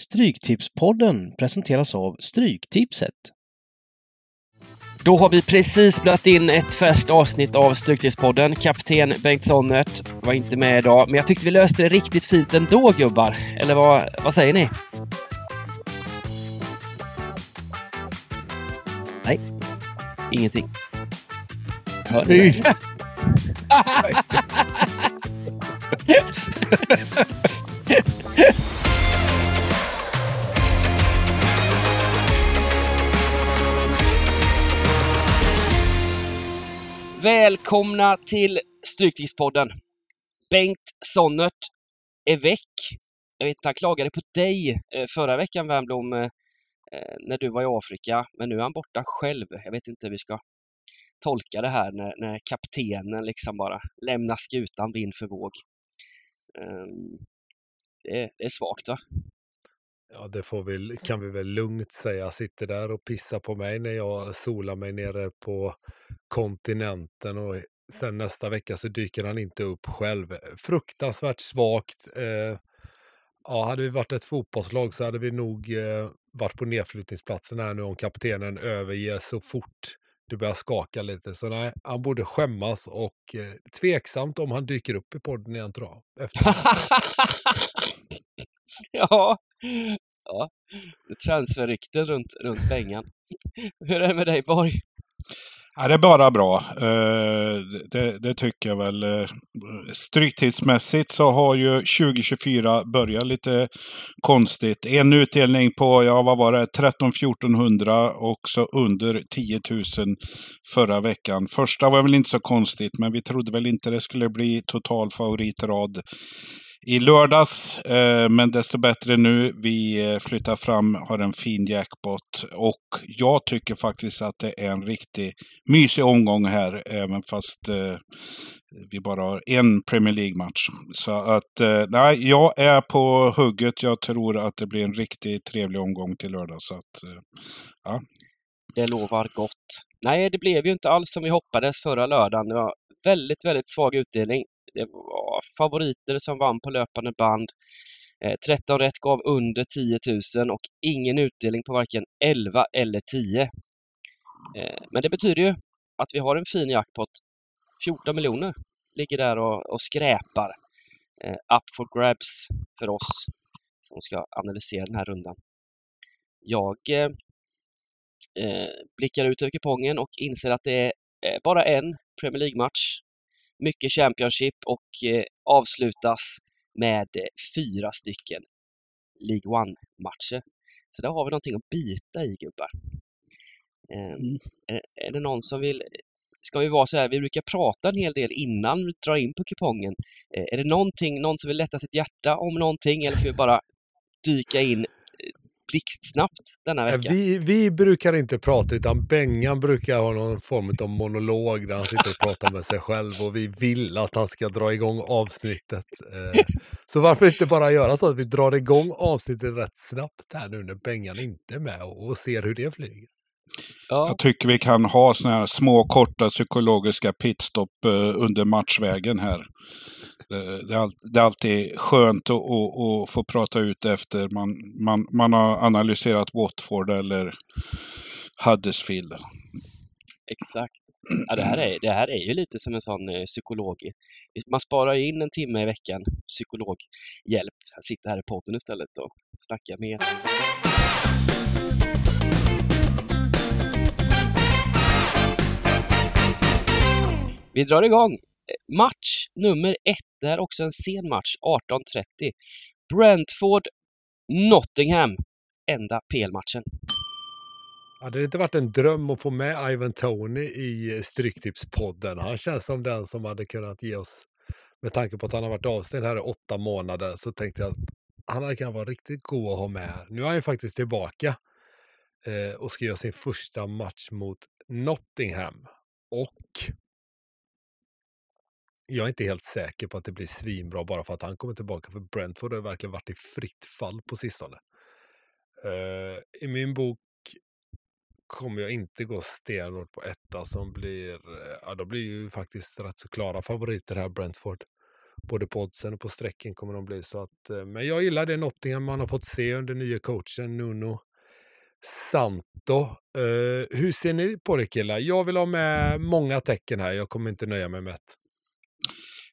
Stryktipspodden presenteras av Stryktipset. Då har vi precis blött in ett färskt avsnitt av Stryktipspodden. Kapten Bengt Sonnert var inte med idag, men jag tyckte vi löste det riktigt fint ändå gubbar. Eller vad, vad säger ni? Nej, ingenting. Hör ni Välkomna till Stryktipspodden. Bengt Sonnert är väck. Jag vet inte, han klagade på dig eh, förra veckan Wernbloom eh, eh, när du var i Afrika, men nu är han borta själv. Jag vet inte hur vi ska tolka det här när, när kaptenen liksom bara lämnar skutan vind för våg. Ehm, det, är, det är svagt va? Ja, det får vi, kan vi väl lugnt säga. Sitter där och pissar på mig när jag solar mig nere på kontinenten och sen nästa vecka så dyker han inte upp själv. Fruktansvärt svagt. Eh, ja, hade vi varit ett fotbollslag så hade vi nog eh, varit på nedflyttningsplatsen här nu om kaptenen överger så fort det börjar skaka lite. Så nej, han borde skämmas och eh, tveksamt om han dyker upp i podden igen tror jag. Efter. ja, ja. transferrykten runt, runt Bengan. Hur är det med dig Borg? Ja, det är bara bra. Eh, det, det, tycker jag väl. Eh, Stryktidsmässigt så har ju 2024 börjat lite konstigt. En utdelning på, ja vad var det, 13-1400 och så under 10 000 förra veckan. Första var väl inte så konstigt, men vi trodde väl inte det skulle bli total favoritrad i lördags. Eh, men desto bättre nu. Vi eh, flyttar fram, har en fin jackpot. Och jag tycker faktiskt att det är en riktigt mysig omgång här. Även fast eh, vi bara har en Premier League-match. Så att, eh, nej, jag är på hugget. Jag tror att det blir en riktigt trevlig omgång till lördag. Så att, eh, ja. Det lovar gott. Nej, det blev ju inte alls som vi hoppades förra lördagen. Det var väldigt, väldigt svag utdelning. Det var favoriter som vann på löpande band. Eh, 13 rätt gav under 10 000 och ingen utdelning på varken 11 eller 10. Eh, men det betyder ju att vi har en fin jackpot. 14 miljoner ligger där och, och skräpar. Eh, up for grabs för oss som ska analysera den här rundan. Jag eh, blickar ut över kupongen och inser att det är bara en Premier League-match mycket Championship och eh, avslutas med eh, fyra stycken League One-matcher. Så där har vi någonting att bita i gubbar. Eh, mm. är, är, det någon som vill Ska vi vara så här, vi brukar prata en hel del innan vi drar in på kupongen. Eh, är det någonting, någon som vill lätta sitt hjärta om någonting eller ska vi bara dyka in blixtsnabbt denna vecka. Vi, vi brukar inte prata, utan Bengan brukar ha någon form av monolog där han sitter och pratar med sig själv och vi vill att han ska dra igång avsnittet. Eh, så varför inte bara göra så att vi drar igång avsnittet rätt snabbt här nu när Bengan inte är med och ser hur det flyger. Ja. Jag tycker vi kan ha såna här små korta psykologiska pitstop eh, under matchvägen här. Eh, det är, det är alltid skönt att, att, att, få prata ut efter man, man, man har analyserat Watford eller Huddersfield. Exakt. Ja, det, här är, det här är ju lite som en sån eh, psykolog. Man sparar in en timme i veckan psykologhjälp. Jag sitter här i podden istället och snackar med er. Vi drar igång eh, match nummer ett. Det här är också en sen match, 18.30. Brentford, Nottingham. Enda PL-matchen. Hade det inte varit en dröm att få med Ivan Tony i Stryktipspodden? Han känns som den som hade kunnat ge oss, med tanke på att han har varit avstängd här i åtta månader, så tänkte jag att han hade kunnat vara riktigt god att ha med. här. Nu är han ju faktiskt tillbaka eh, och ska göra sin första match mot Nottingham. Och jag är inte helt säker på att det blir svinbra bara för att han kommer tillbaka. För Brentford har verkligen varit i fritt fall på sistone. Uh, I min bok kommer jag inte gå stenhårt på etta som blir, eh, ja de blir ju faktiskt rätt så klara favoriter här Brentford. både på oddsen och på strecken kommer de bli. Så att, eh, men jag gillar det Nottingham man har fått se under nya coachen Nuno Santo. Uh, hur ser ni på det killar? Jag vill ha med många tecken här. Jag kommer inte nöja mig med ett.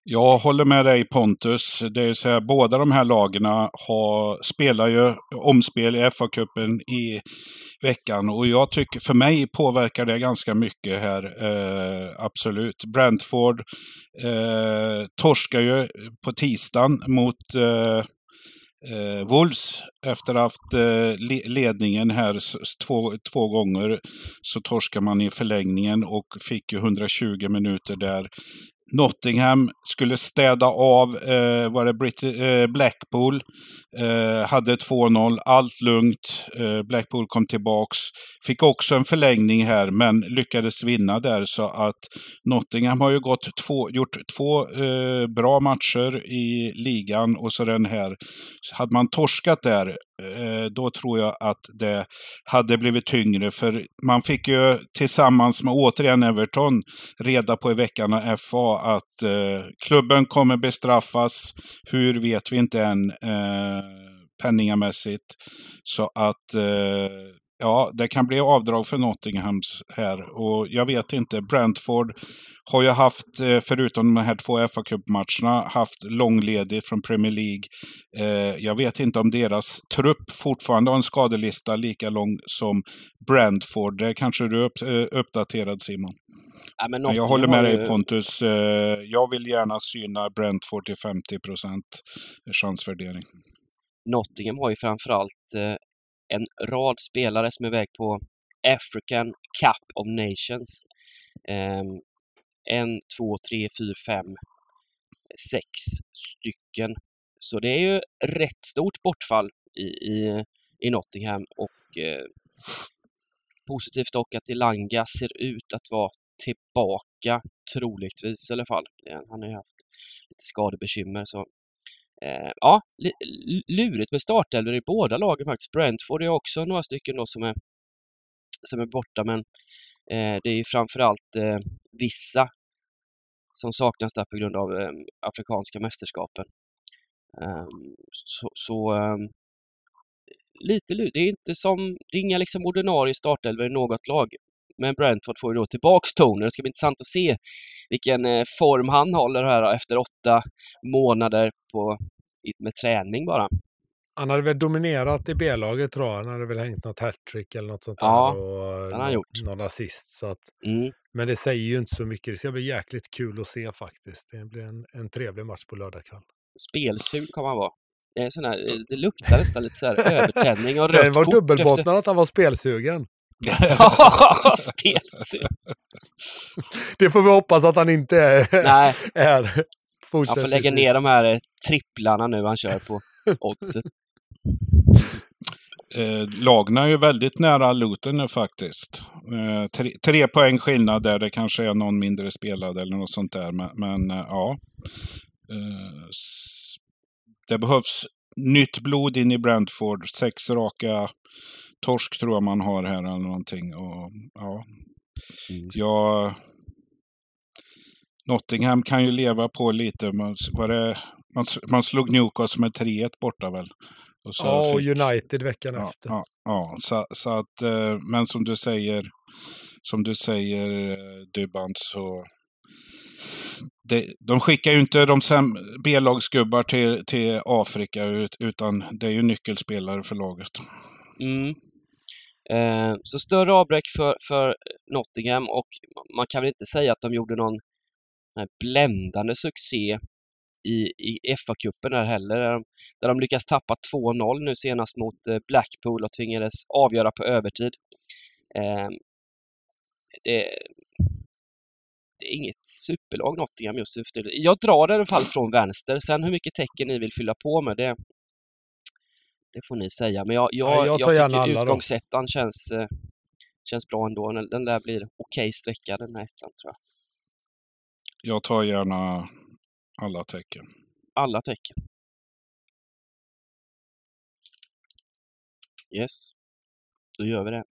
Jag håller med dig Pontus. Det är så här, båda de här lagen har, spelar ju omspel i FA-cupen i veckan och jag tycker, för mig påverkar det ganska mycket här. Eh, absolut. Brentford eh, torskar ju på tisdagen mot eh, eh, Wolves efter att ha haft eh, ledningen här två, två gånger så torskar man i förlängningen och fick ju 120 minuter där. Nottingham skulle städa av eh, var det Brit eh, Blackpool. Eh, hade 2-0, allt lugnt. Eh, Blackpool kom tillbaks. Fick också en förlängning här, men lyckades vinna där. Så att Nottingham har ju gått två, gjort två eh, bra matcher i ligan och så den här. Hade man torskat där Eh, då tror jag att det hade blivit tyngre. För man fick ju tillsammans med återigen Everton reda på i veckan av FA att eh, klubben kommer bestraffas. Hur vet vi inte än eh, penningamässigt. Så att eh, ja, det kan bli avdrag för Nottinghams här. Och jag vet inte, Brentford har ju haft, eh, förutom de här två fa Cup-matcherna, haft långledigt från Premier League. Eh, jag vet inte om deras trupp fortfarande har en skadelista lika lång som Brentford. Det kanske du är eh, uppdaterad Simon? Ja, men jag håller med dig Pontus. Jag vill gärna syna Brentford till 50 procent chansvärdering. Nottingham har ju framförallt en rad spelare som är väg på African Cup of Nations. Um, en, två, tre, fyra, fem, sex stycken. Så det är ju rätt stort bortfall i, i, i Nottingham och eh, positivt dock att Elanga ser ut att vara tillbaka troligtvis i alla fall. Han har ju haft lite skadebekymmer så eh, ja, lurigt med startelvor i båda lagen faktiskt. Brentford är också några stycken då som är, som är borta men eh, det är framförallt eh, vissa som saknas där på grund av eh, afrikanska mästerskapen. Ehm, så, så um, lite Det är inte som, det är inga liksom ordinarie startelvor i något lag. Men Brentford får ju då tillbaks Toner. Det ska bli intressant att se vilken eh, form han håller här efter åtta månader på, med träning bara. Han hade väl dominerat i B-laget tror jag. Han hade väl hängt något hattrick eller något sånt ja, där. Och han har gjort. Någon assist. Så att, mm. Men det säger ju inte så mycket. Det ska bli jäkligt kul att se faktiskt. Det blir en, en trevlig match på lördag kväll. Spelsug kommer han vara. Det, är sån här, det luktar nästan lite så här övertändning och rött Det var dubbelbottnad efter... att han var spelsugen. det får vi hoppas att han inte är. Nej. är han får lägga ner de här eh, tripplarna nu han kör på oddset. Eh, Lagna är ju väldigt nära Luton nu faktiskt. Eh, tre, tre, poäng skillnad där, det kanske är någon mindre spelad eller något sånt där. Men, men eh, ja. Eh, det behövs nytt blod in i Brentford. Sex raka torsk tror jag man har här eller någonting. Och, ja. Mm. Jag, Nottingham kan ju leva på lite. Man, var det, man, man slog Newcastle med 3-1 borta väl? Och ja, och fick... United veckan ja, efter. Ja, ja så, så, att, eh, men som du säger, som du säger eh, Dybban, så det, de skickar ju inte de B-lagsgubbar till, till Afrika utan det är ju nyckelspelare för laget. Mm. Eh, så större avbräck för, för Nottingham och man kan väl inte säga att de gjorde någon eh, bländande succé i, i FA-cupen där heller. Där de, där de lyckas tappa 2-0 nu senast mot eh, Blackpool och tvingades avgöra på övertid. Det, det, är inget superlag Nottingham just nu. Jag drar i alla fall från vänster. Sen hur mycket tecken ni vill fylla på med det, det får ni säga. Men jag, jag, jag, tar jag tycker utgångsettan känns, eh, känns bra ändå. Den där blir okej okay sträcka den här ettan tror jag. Jag tar gärna alla tecken. Alla tecken. Yes, då gör vi det.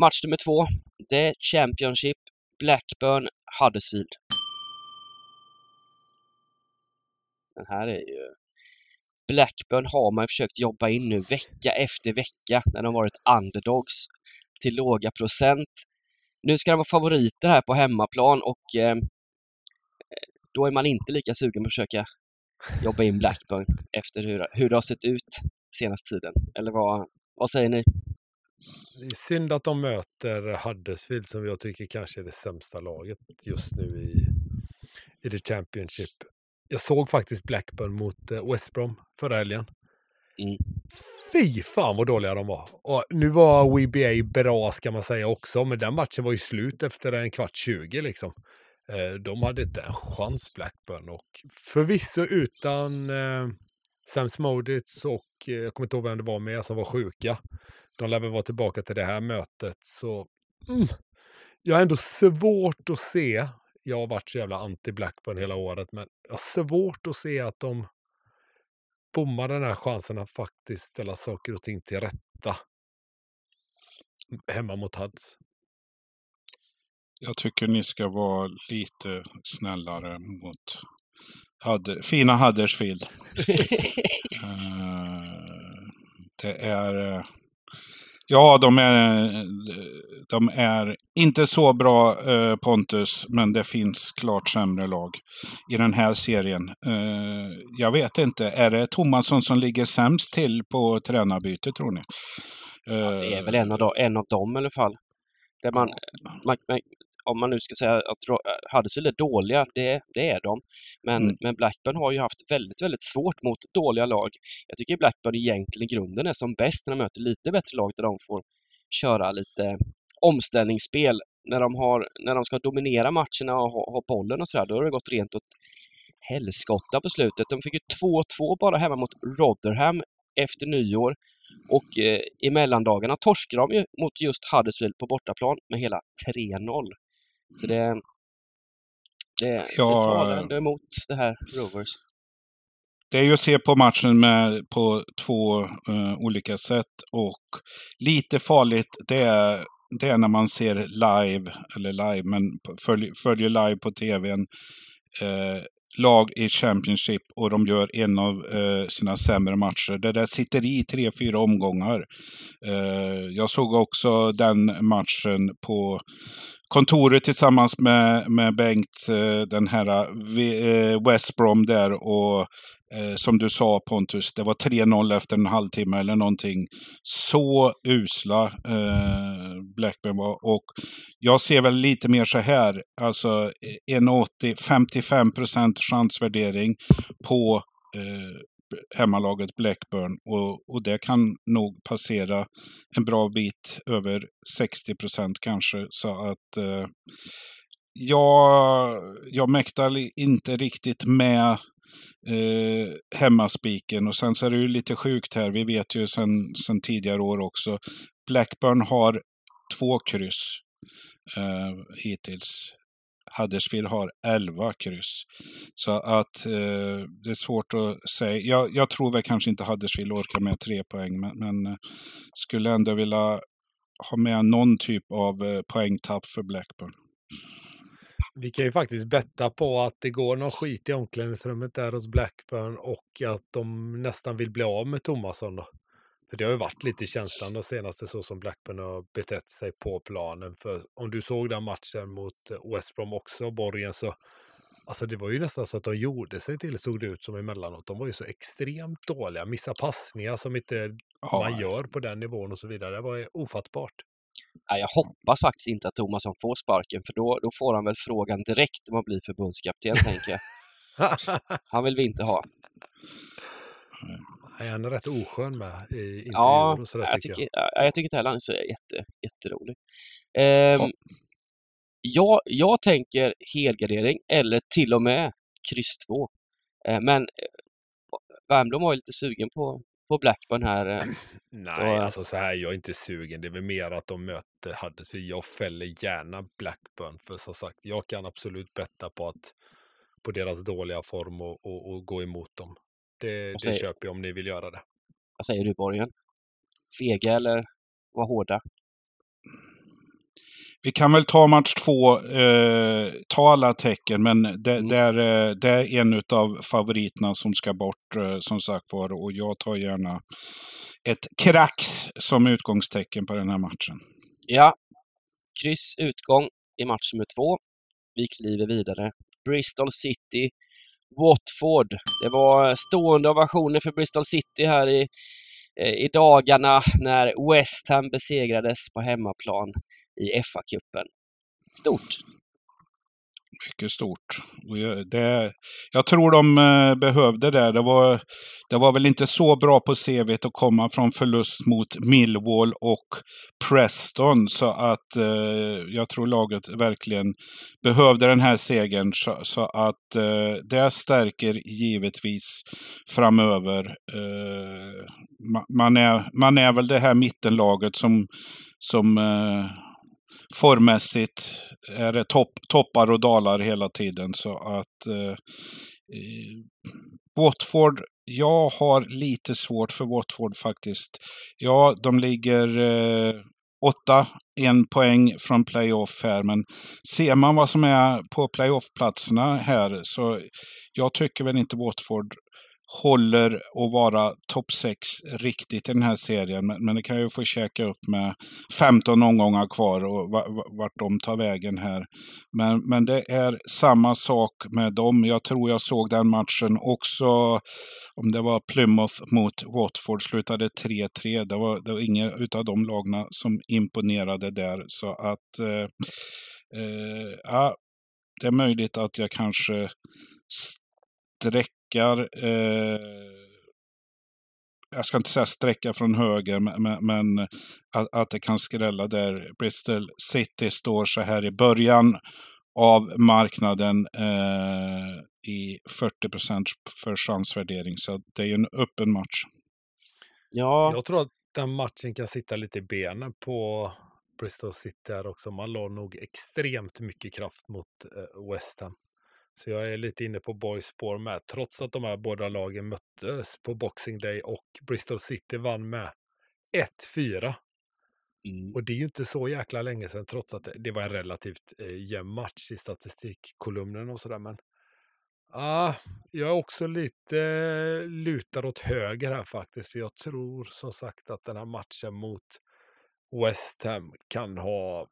Match nummer två. Det är Championship Blackburn Huddersfield. Den här är ju... Blackburn har man försökt jobba in nu vecka efter vecka när de varit underdogs till låga procent. Nu ska de vara favoriter här på hemmaplan och eh, då är man inte lika sugen på att försöka jobba in Blackburn efter hur, hur det har sett ut senaste tiden. Eller vad, vad säger ni? Det är synd att de möter Huddersfield som jag tycker kanske är det sämsta laget just nu i, i the Championship. Jag såg faktiskt Blackburn mot eh, West Brom förra helgen. Mm. Fy fan vad dåliga de var. Och nu var WBA bra ska man säga också, men den matchen var ju slut efter en kvart 20 liksom. Eh, de hade inte en chans Blackburn och förvisso utan eh, Sam Smodits och eh, jag kommer inte ihåg vem det var med som var sjuka. De lär väl vara tillbaka till det här mötet så mm, jag har ändå svårt att se. Jag har varit så jävla anti Blackburn hela året, men jag har svårt att se att de bommar den här chansen att faktiskt ställa saker och ting till rätta hemma mot Huds. Jag tycker ni ska vara lite snällare mot Hud fina Huddersfield. uh, det är... Ja, de är, de är inte så bra uh, Pontus, men det finns klart sämre lag i den här serien. jag vet inte, är det Tomasson som ligger sämst till på tränarbyte tror ni? Ja, det är väl en av, dem, en av dem i alla fall. Där man, man, man, om man nu ska säga att Huddersfield är dåliga, det, det är de. Men, mm. men Blackburn har ju haft väldigt, väldigt svårt mot dåliga lag. Jag tycker Blackburn egentligen i grunden är som bäst när de möter lite bättre lag där de får köra lite omställningsspel. När de, har, när de ska dominera matcherna och ha, ha bollen och sådär, då har det gått rent åt helskotta på slutet. De fick ju 2-2 bara hemma mot Rotherham efter nyår. Och eh, i mellandagarna torskade de ju mot just Huddersfield på bortaplan med hela 3-0. Så det, det, ja, det talar ändå emot det här Rovers. Det är ju att se på matchen med, på två uh, olika sätt och lite farligt det är, det är när man ser live, eller live, men följer, följer live på tvn. Uh, lag i Championship och de gör en av eh, sina sämre matcher. Det där sitter i tre, fyra omgångar. Eh, jag såg också den matchen på kontoret tillsammans med, med Bengt, eh, den här eh, West Brom där och Eh, som du sa Pontus, det var 3-0 efter en halvtimme eller någonting. Så usla eh, Blackburn var. Och jag ser väl lite mer så här, alltså eh, 1,80, 55 procent chansvärdering på eh, hemmalaget Blackburn. Och, och det kan nog passera en bra bit över 60 procent kanske. Så att eh, jag, jag mäktar inte riktigt med eh, hemmaspiken. Och sen så är det ju lite sjukt här, vi vet ju sen, sen tidigare år också. Blackburn har två kryss eh, hittills. Huddersfield har 11 kryss. Så att eh, det är svårt att säga. Jag, jag, tror väl kanske inte Huddersfield orkar med tre poäng, men, men eh, skulle ändå vilja ha med någon typ av eh, poängtapp för Blackburn. Vi kan ju faktiskt betta på att det går någon skit i omklädningsrummet där hos Blackburn och att de nästan vill bli av med Tomasson. Då. För det har ju varit lite känslan de senaste så som Blackburn har betett sig på planen. För om du såg den matchen mot West Brom också, Borgen, så Alltså det var ju nästan så att de gjorde sig till, såg det ut som emellanåt. De var ju så extremt dåliga, missa passningar som inte ja. man gör på den nivån och så vidare. Det var ofattbart. Ja, jag hoppas faktiskt inte att Tomasson får sparken för då, då får han väl frågan direkt om att bli förbundskapten, tänker jag. Han vill vi inte ha. Nej, han är rätt oskön med i intervjuer ja, och sådär jag tycker jag. Ja, jag tycker inte heller han är så jätte, jätterolig. Ja. jag, jag tänker helgardering eller till och med kryss 2. Ehm, men Värmdom var lite sugen på, på Blackburn här. Eh, Nej, så... alltså så här, jag är inte sugen. Det är väl mer att de möter Huddersfield. Jag fäller gärna Blackburn, för som sagt, jag kan absolut betta på att på deras dåliga form och, och, och gå emot dem. Det, säger... det köper jag om ni vill göra det. Vad säger du Borgen? Fega eller var hårda? Vi kan väl ta match två, eh, ta alla tecken, men det, Mm. det, är, eh, det är en av favoriterna som ska bort, eh, som sagt var. Och jag tar gärna ett krax som utgångstecken på den här matchen. Ja, kryss utgång i match nummer två. Vi kliver vidare. Bristol City, Watford. Det var stående ovationer för Bristol City här i, eh, i dagarna när West Ham besegrades på hemmaplan i FA-cupen. Stort! Mycket stort. Jag, det, jag tror de eh, behövde det. Det var, det var väl inte så bra på CV att komma från förlust mot Millwall och Preston. Så att eh, jag tror laget verkligen behövde den här segern. Så, så att eh, det stärker givetvis framöver. Eh, man, är, man är väl det här mittenlaget som, som eh, formmässigt är det topp, toppar och dalar hela tiden. Så att eh, Watford, jag har lite svårt för Watford faktiskt. Ja, de ligger eh, åtta, en poäng från playoff här, men ser man vad som är på playoff-platserna här så jag tycker väl inte Watford håller att vara topp 6 riktigt i den här serien. Men, men det kan ju få käka upp med 15 omgångar kvar och vart de tar vägen här. Men, men det är samma sak med dem. Jag tror jag såg den matchen också, om det var Plymouth mot Watford, slutade 3-3. Det var, det var inga utav de lagna som imponerade där. Så att, eh, eh, ja, det är möjligt att jag kanske sträckar, eh, jag ska inte säga sträcka från höger, men, men- men att, att det kan skrälla där Bristol City står så här i början av marknaden eh, i 40 procent för chansvärdering. Så det är ju en öppen match. Ja, Jag tror att den matchen kan sitta lite i benen på Bristol City här också. Man la nog extremt mycket kraft mot eh, West Ham. Så jag är lite inne på Boys spår med, trots att de här båda lagen möttes på Boxing Day och Bristol City vann med 1-4. mm, Och det är ju inte så jäkla länge sedan, trots att det- det var en relativt eh, jämn match i statistikkolumnen och sådär. Men ah, jag är också lite eh, lutad åt höger här faktiskt, för jag tror som sagt att den här matchen mot West Ham kan ha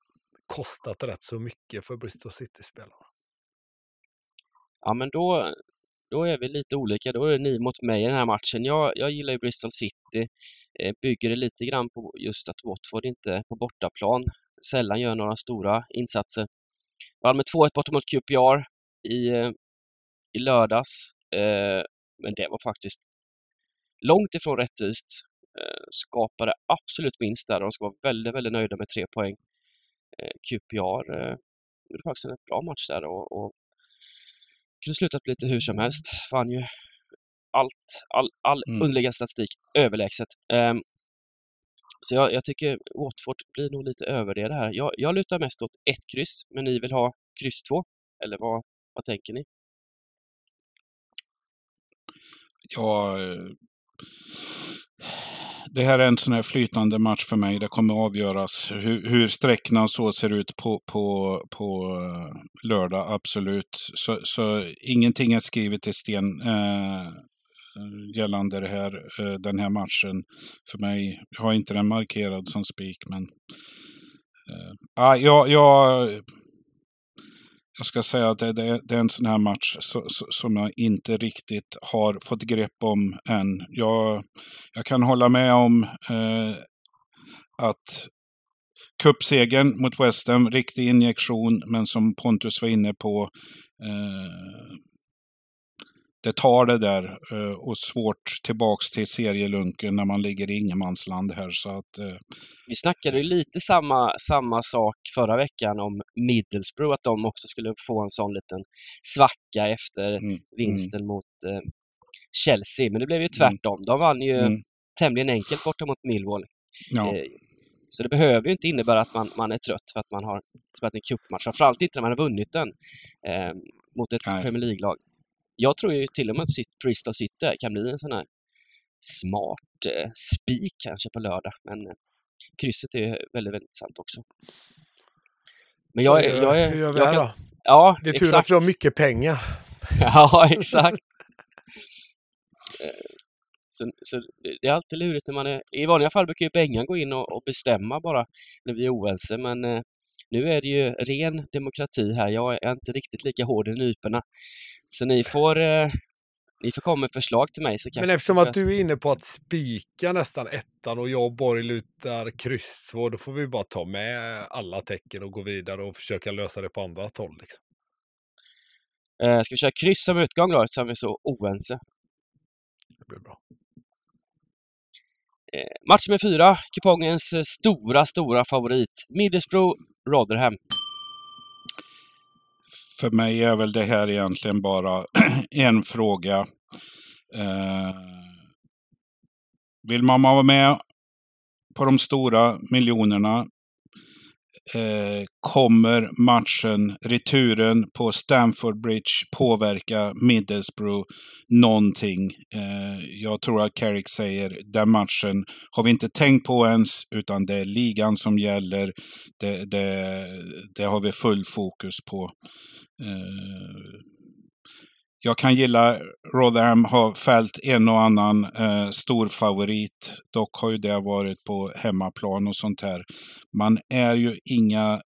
kostat rätt så mycket för Bristol City-spelarna ja men då, då är vi lite olika. Då är det ni mot mig i den här matchen. Jag, jag gillar ju Bristol City. Eh, bygger det lite grann på just att Watford inte på bortaplan sällan gör några stora insatser. Vann med 2-1 borta mot QPR i, eh, i lördags. Eh, men det var faktiskt långt ifrån rättvist. Skapade absolut minst där och de ska vara väldigt, väldigt nöjda med tre poäng. QPR gjorde faktiskt en bra match där och, och kunde slutat lite hur som helst. Vann ju allt, all, all Mm. underliggande statistik överlägset. Ehm, så jag, jag tycker Watford blir nog lite över det här. Jag, jag lutar mest åt ett kryss, men ni vill ha kryss två? Eller vad, vad tänker ni? Ja, eh, det här är en sån här flytande match för mig. Det kommer avgöras hur, hur sträckorna så ser ut på, på, på eh, lördag, absolut. Så, så ingenting är skrivet i sten eh, gällande det här, eh, den här matchen för mig. Jag har inte den markerad som spik, men eh, ah, ja, jag, jag, ska säga att det, det, det är en sån här match så, så, som jag inte riktigt har fått grepp om än. Jag, jag kan hålla med om eh, att cupsegern mot West Ham, riktig injektion, men som Pontus var inne på, eh, det tar det där eh, och svårt tillbaks till serielunken när man ligger i ingenmansland här. Så att, eh, Vi snackade ju lite samma, samma sak förra veckan om Middlesbrough, att de också skulle få en sån liten svacka efter mm, vinsten mot eh, Chelsea. Men det blev ju tvärtom. De vann ju mm, tämligen enkelt borta mot Millwall. ja, Eh, Så det behöver ju inte innebära att man, man är trött för att man har spelat en cupmatch. Framförallt inte när man har vunnit den eh, mot ett Nej. Premier League-lag. Jag tror ju till och med att Bristol City kan bli en sån här smart eh, spik kanske på lördag. Men eh, krysset är väldigt, väldigt intressant också. Men jag, är- jag, är... Hur gör vi jag här kan- då? Ja, Det är tur exakt. att vi har mycket pengar. Ja, exakt. Eh, Så, så det är alltid lurigt när man är... I vanliga fall brukar ju Bengan gå in och, och bestämma bara när vi är oense, men eh, nu är det ju ren demokrati här. Jag är inte riktigt lika hård i nyporna. Så ni får, eh, ni får komma med förslag till mig. Så kan Men eftersom att du är inne på att spika nästan ettan och jag och Borg lutar kryss två, då får vi bara ta med alla tecken och gå vidare och försöka lösa det på andra håll. Liksom. Eh, ska vi köra kryss som utgång då, eftersom vi är så oense? Det blir bra. Eh, match med fyra, kupongens stora, stora favorit. Middlesbrough, Rotherham. För mig är väl det här egentligen bara en fråga. Eh, vill man vara med på de stora miljonerna eh, kommer matchen, returen på Stamford Bridge påverka Middlesbrough någonting. Eh, jag tror att Carrick säger den matchen har vi inte tänkt på ens, utan det är ligan som gäller. Det, det, det har vi full fokus på. Eh, jag kan gilla Rotherham har fällt en och annan eh, stor favorit. Dock har ju det varit på hemmaplan och sånt här. Man är ju inga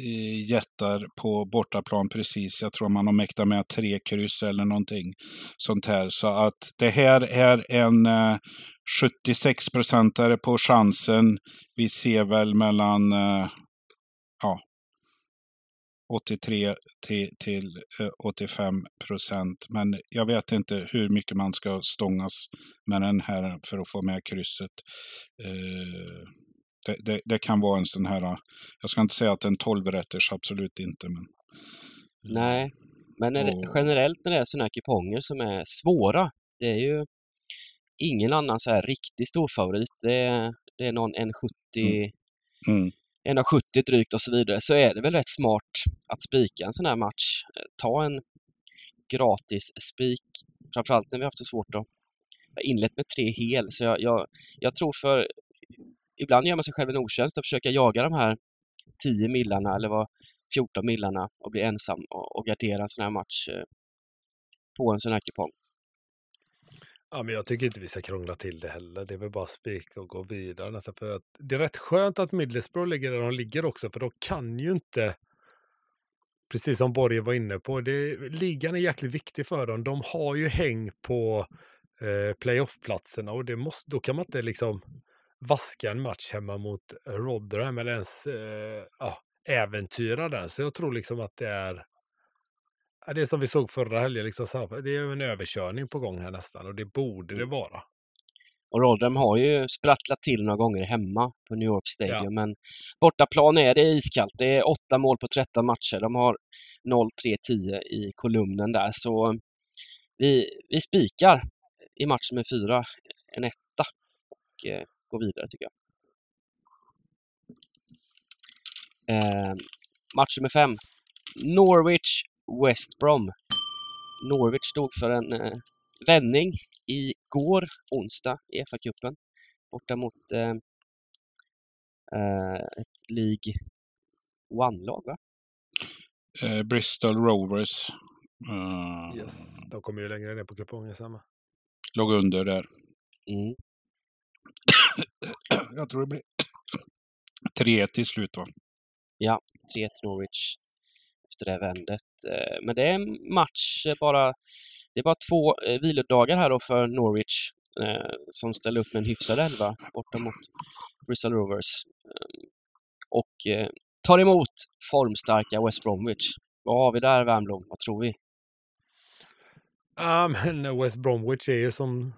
eh, jättar på bortaplan precis. Jag tror man har mäktat med tre kryss eller någonting sånt här. Så att det här är en eh, 76-procentare på chansen. Vi ser väl mellan eh, ja, 83 till, till eh, 85 procent. Men jag vet inte hur mycket man ska stångas med den här för att få med krysset. Eh, det, det, det kan vara en sån här, jag ska inte säga att en 12-rätters, absolut inte. Men, Nej, men när det, Och- generellt när det är sådana här kuponger som är svåra, det är ju ingen annan så här riktig storfavorit. Det det är någon 1,70 Mm. 1,70 drygt och så vidare, så är det väl rätt smart att spika en sån här match. Eh, ta en gratis spik, framförallt när vi har haft det svårt att jag har inlett med tre hel. Så jag, jag, jag tror för ibland gör man sig själv en otjänst att försöka jaga de här 10 millarna eller vad 14 millarna och bli ensam och, och gardera en sån här match eh, på en sån här kupong. Ja, men jag tycker inte vi ska krångla till det heller. Det är väl bara spika och gå vidare. Nästan för att det är rätt skönt att Middlesbrough ligger där de ligger också, för de kan ju inte, precis som Borge var inne på, det, ligan är jäkligt viktig för dem. De har ju häng på eh, playoff-platserna och det måste, då kan man inte liksom vaska en match hemma mot Rotherham eller ens eh, ja, äventyra den. Så jag tror liksom att det är det som vi såg förra helgen, liksom, det är en överkörning på gång här nästan och det borde det vara. Och Rotherham har ju sprattlat till några gånger hemma på New York Stadium, men bortaplan är det iskallt. Det är åtta mål på 13 matcher. De har 0-3-10 i kolumnen där, så vi, vi spikar i match med fyra, en etta och eh, går vidare tycker jag. Eh, match med fem. Norwich West Brom. Norwich stod för en eh, vändning igår, onsdag, i FA-cupen. Borta mot eh, eh, ett League One-lag, va? Eh, Bristol Rovers eh, Yes. De kommer ju längre ner på kupongen samma. låg under där. Mm. Jag tror det blir 3 till slut va? 3 till Norwich efter det vändet. Eh, men det är en match eh, bara. Det är bara två eh, vilodagar här då för Norwich som ställer upp med en hyfsad elva borta mot Bristol Rovers. Och tar emot formstarka West Bromwich. Vad har vi där Wernbloom? Vad tror vi? Ja, men West Bromwich är ju som,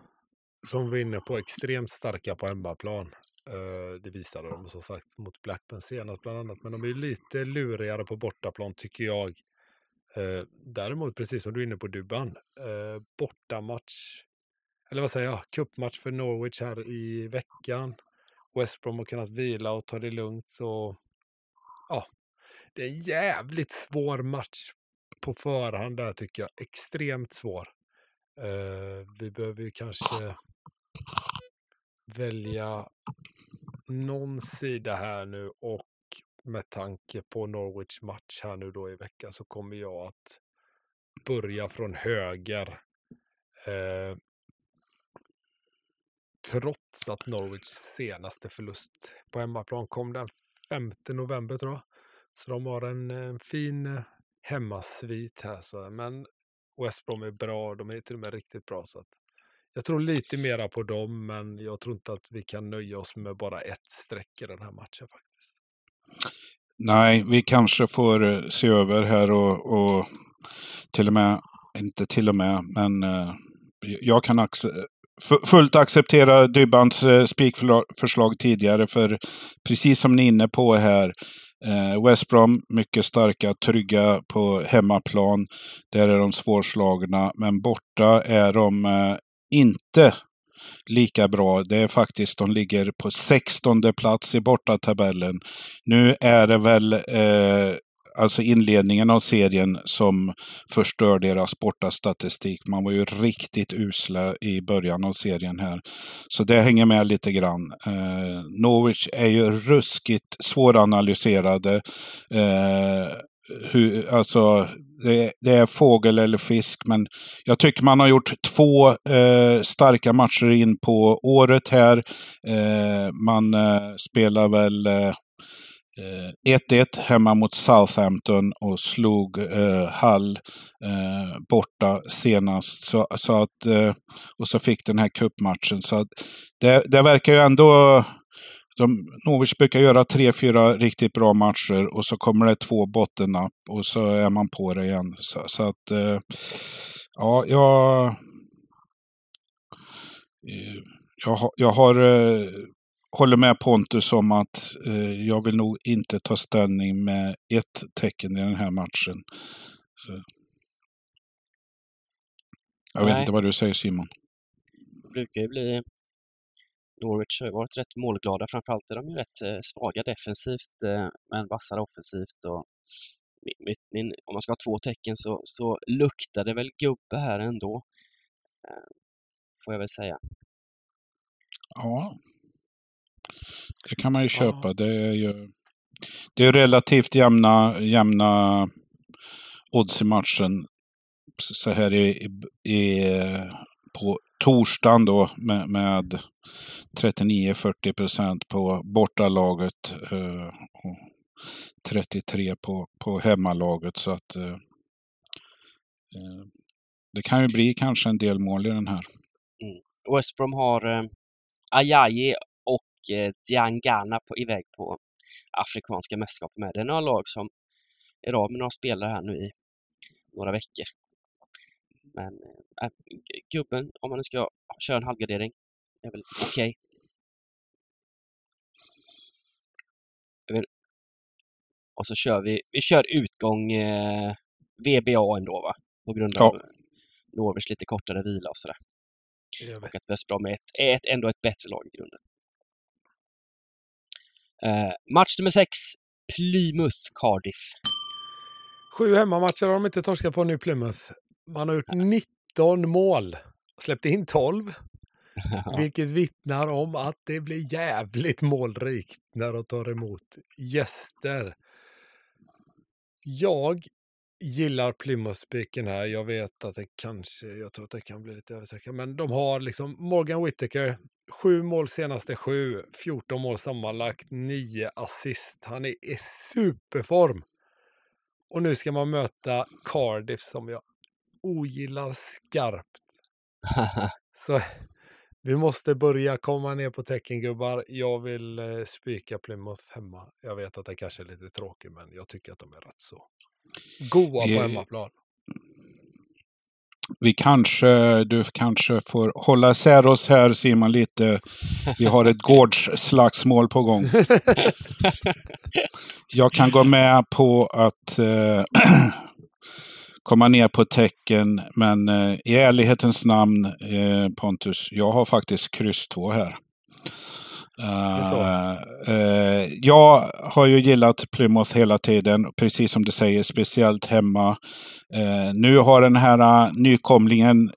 som vi var inne på extremt starka på hemmaplan. Eh, det visade de som sagt mot Blackburn senast bland annat. Men de är lite lurigare på bortaplan tycker jag. Eh, däremot, precis som du är inne på Dubban, eh, bortamatch, eller vad säger jag, cupmatch för Norwich här i veckan. West Brom har kunnat vila och ta det lugnt. Så ja, det är en jävligt svår match på förhand där tycker jag. Extremt svår. Vi behöver ju kanske välja någon sida här nu och med tanke på Norwich match här nu då i veckan så kommer jag att börja från höger. Eh, trots att Norwich senaste förlust på hemmaplan kom den 5 november tror jag. Så de har en, en fin eh, hemmasvit här. Så, men West Brom är bra, de är till och med riktigt bra. Så att jag tror lite mera på dem, men jag tror inte att vi kan nöja oss med bara ett streck i den här matchen faktiskt. Nej, vi kanske får eh, se över här och, och till och med, inte till och med, men eh, jag kan ac fullt acceptera Dybbans eh, spikförslag tidigare, för precis som ni är inne på här, Eh, West Brom, mycket starka, trygga på hemmaplan. Där är de svårslagna, men borta är de eh, inte lika bra. Det är faktiskt, de ligger på 16 plats i bortatabellen. Nu är det väl eh, alltså inledningen av serien som förstör deras bortastatistik. Man var ju riktigt usla i början av serien här. Så det hänger med lite grann. Eh, Norwich är ju ruskigt svåranalyserade. Eh, hur, alltså, det, det, är fågel eller fisk, men jag tycker man har gjort två eh, starka matcher in på året här. Eh, man eh, spelar väl 1-1 eh, eh hemma mot Southampton och slog eh, Hull eh, borta senast. Så, så att, eh, och så fick den här cupmatchen. Så att det, det verkar ju ändå... De, Norwich brukar göra tre, fyra riktigt bra matcher och så kommer det två bottennapp och så är man på det igen. Så, så att, eh, ja, jag... Eh, jag, jag har håller med Pontus om att eh, jag vill nog inte ta ställning med ett tecken i den här matchen. Eh. Jag Nej. vet inte vad du säger Simon. Det brukar ju bli Norwich har varit rätt målglada. Framförallt är de ju rätt eh, svaga defensivt eh, men vassare offensivt. Och min, min, om man ska ha två tecken så, så luktar det väl gubbe här ändå. Eh, får jag väl säga. Ja, det kan man ju köpa. Ja. Det är ju det är relativt jämna, jämna odds i matchen. Så här i, i, på torsdagen då med, med 39-40 procent på bortalaget eh, och 33 på, på hemmalaget. Så att eh, eh, det kan ju bli kanske en del mål i den här. Mm. West Brom har eh, Ajayi eh, Diangana på, iväg på Afrikanska mästerskap med. Det är några lag som är av med några spelare här nu i några veckor. Men eh, äh, gubben, om man nu ska köra en halvgardering, är väl okej. Okay. Och så kör vi, vi kör utgång eh, VBA ändå va? På grund av ja. Norwich lite kortare vila och sådär. Och att West Brom är, ett, är ett, ändå ett bättre lag i grunden. Eh, match nummer 6, Plymouth-Cardiff. Sju hemmamatcher har de inte torskat på nu, Plymouth. Man har gjort 19 mål släppt in 12. Vilket vittnar om att det blir jävligt målrikt när de tar emot gäster. Jag gillar Plymouth-spiken här. Jag vet att det kanske, jag tror att det kan bli lite överstreckat, men de har liksom Morgan Whittaker, Sju mål senaste sju, 14 mål sammanlagt, nio assist. Han är i superform. Och nu ska man möta Cardiff som jag ogillar skarpt. Så vi måste börja komma ner på teckengubbar. Jag vill eh, spika Plymouth hemma. Jag vet att det kanske är lite tråkigt, men jag tycker att de är rätt så goa på hemmaplan vi kanske, du kanske får hålla isär oss här Simon lite. Vi har ett gårdsslagsmål på gång. Jag kan gå med på att eh, komma ner på tecken, men eh, i ärlighetens namn eh, Pontus, jag har faktiskt kryss 2 här. Uh, uh, jag har ju gillat Plymouth hela tiden, precis som du säger, speciellt hemma. Uh, nu har den här nykomlingen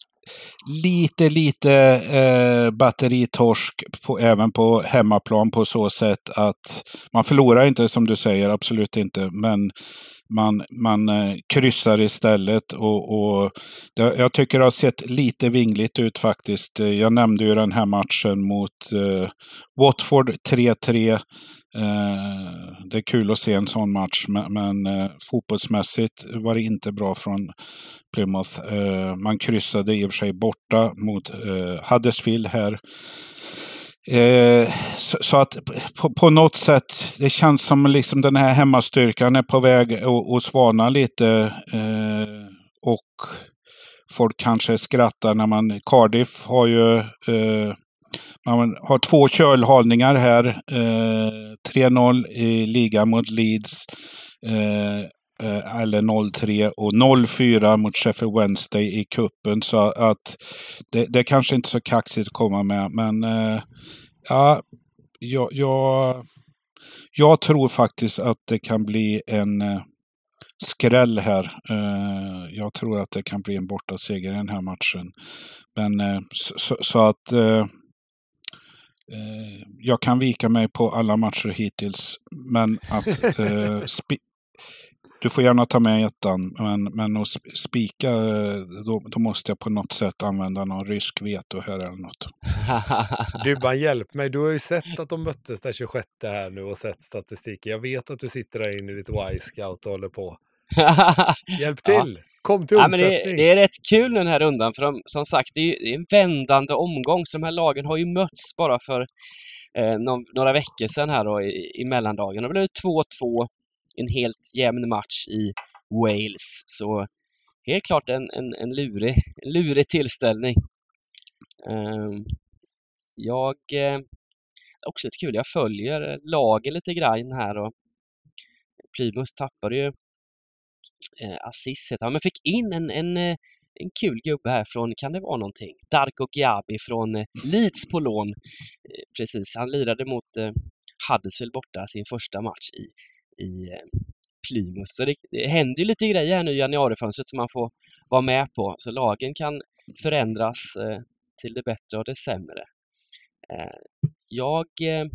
lite, lite eh, batteritorsk på, även på hemmaplan på så sätt att man förlorar inte som du säger, absolut inte. Men man, man eh, kryssar istället och, och det, jag tycker det har sett lite vingligt ut faktiskt. Jag nämnde ju den här matchen mot eh, Watford 3-3. Eh, det är kul att se en sån match, men, men eh, fotbollsmässigt var det inte bra från Plymouth. Eh, man kryssade i och för sig borta mot eh, Huddersfield här. Eh, så, så, att på, på, något sätt, det känns som liksom den här hemmastyrkan är på väg att, svalna lite. Eh, och folk kanske skrattar när man... Cardiff har ju... Eh, man har två kölhalningar här. Eh, 3-0 i ligan mot Leeds. Eh, eh, eller 0-3 och 0-4 mot Sheffield Wednesday i kuppen Så att det, det är kanske inte så kaxigt att komma med. Men eh, ja, jag, jag, jag tror faktiskt att det kan bli en eh, skräll här. Eh, jag tror att det kan bli en bortaseger i den här matchen. Men eh, så, så, att eh, jag kan vika mig på alla matcher hittills. Men att du får gärna ta med ettan, men, men att spika, då, då, måste jag på något sätt använda någon rysk veto här eller något. du, bara hjälp mig. Du har ju sett att de möttes den 26 här nu och sett statistiken. Jag vet att du sitter där inne i ditt Y-scout och håller på. Hjälp till! Ja. Kom till undsättning! Ja, det, det, är rätt kul den här rundan, för de, som sagt, det är, det är en vändande omgång, så de här lagen har ju mötts bara för eh, några veckor sedan här då i, i mellandagen. Det blev 2-2 en helt jämn match i Wales. Så helt klart en, en, en, lurig, en lurig tillställning. Uh, jag uh, också lite kul, jag följer lagen lite grann här och Plymouth tappade ju uh, assist, ja, men fick in en, en, eh, en kul gubbe här från, kan det vara någonting? Darko Giabi från Leeds på lån. Precis, han lirade mot Huddersfield borta sin första match i i eh, Plymouth. Så det, det händer ju lite grejer här nu i januarifönstret som man får vara med på. Så lagen kan förändras eh, till det bättre och det sämre. Eh, jag... Eh,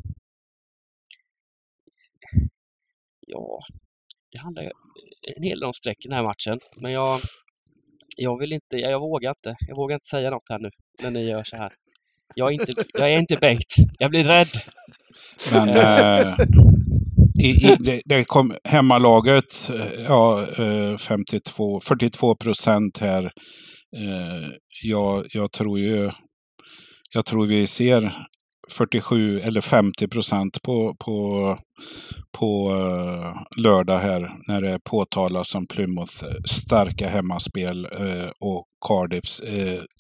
ja, det handlar en hel del om streck i den här matchen. Men jag, jag vill inte, jag, jag vågar inte. Jag vågar inte säga något här nu när ni gör så här. Jag är inte, jag är inte Bengt. Jag blir rädd. Men äh, i, i, det, det kom hemmalaget, ja, 52, eh, 42 procent här. Eh, jag, jag tror ju, jag tror vi ser 47 eller 50 procent på, på, på uh, lördag här när det påtalas som Plymouth starka hemmaspel uh, och Cardiffs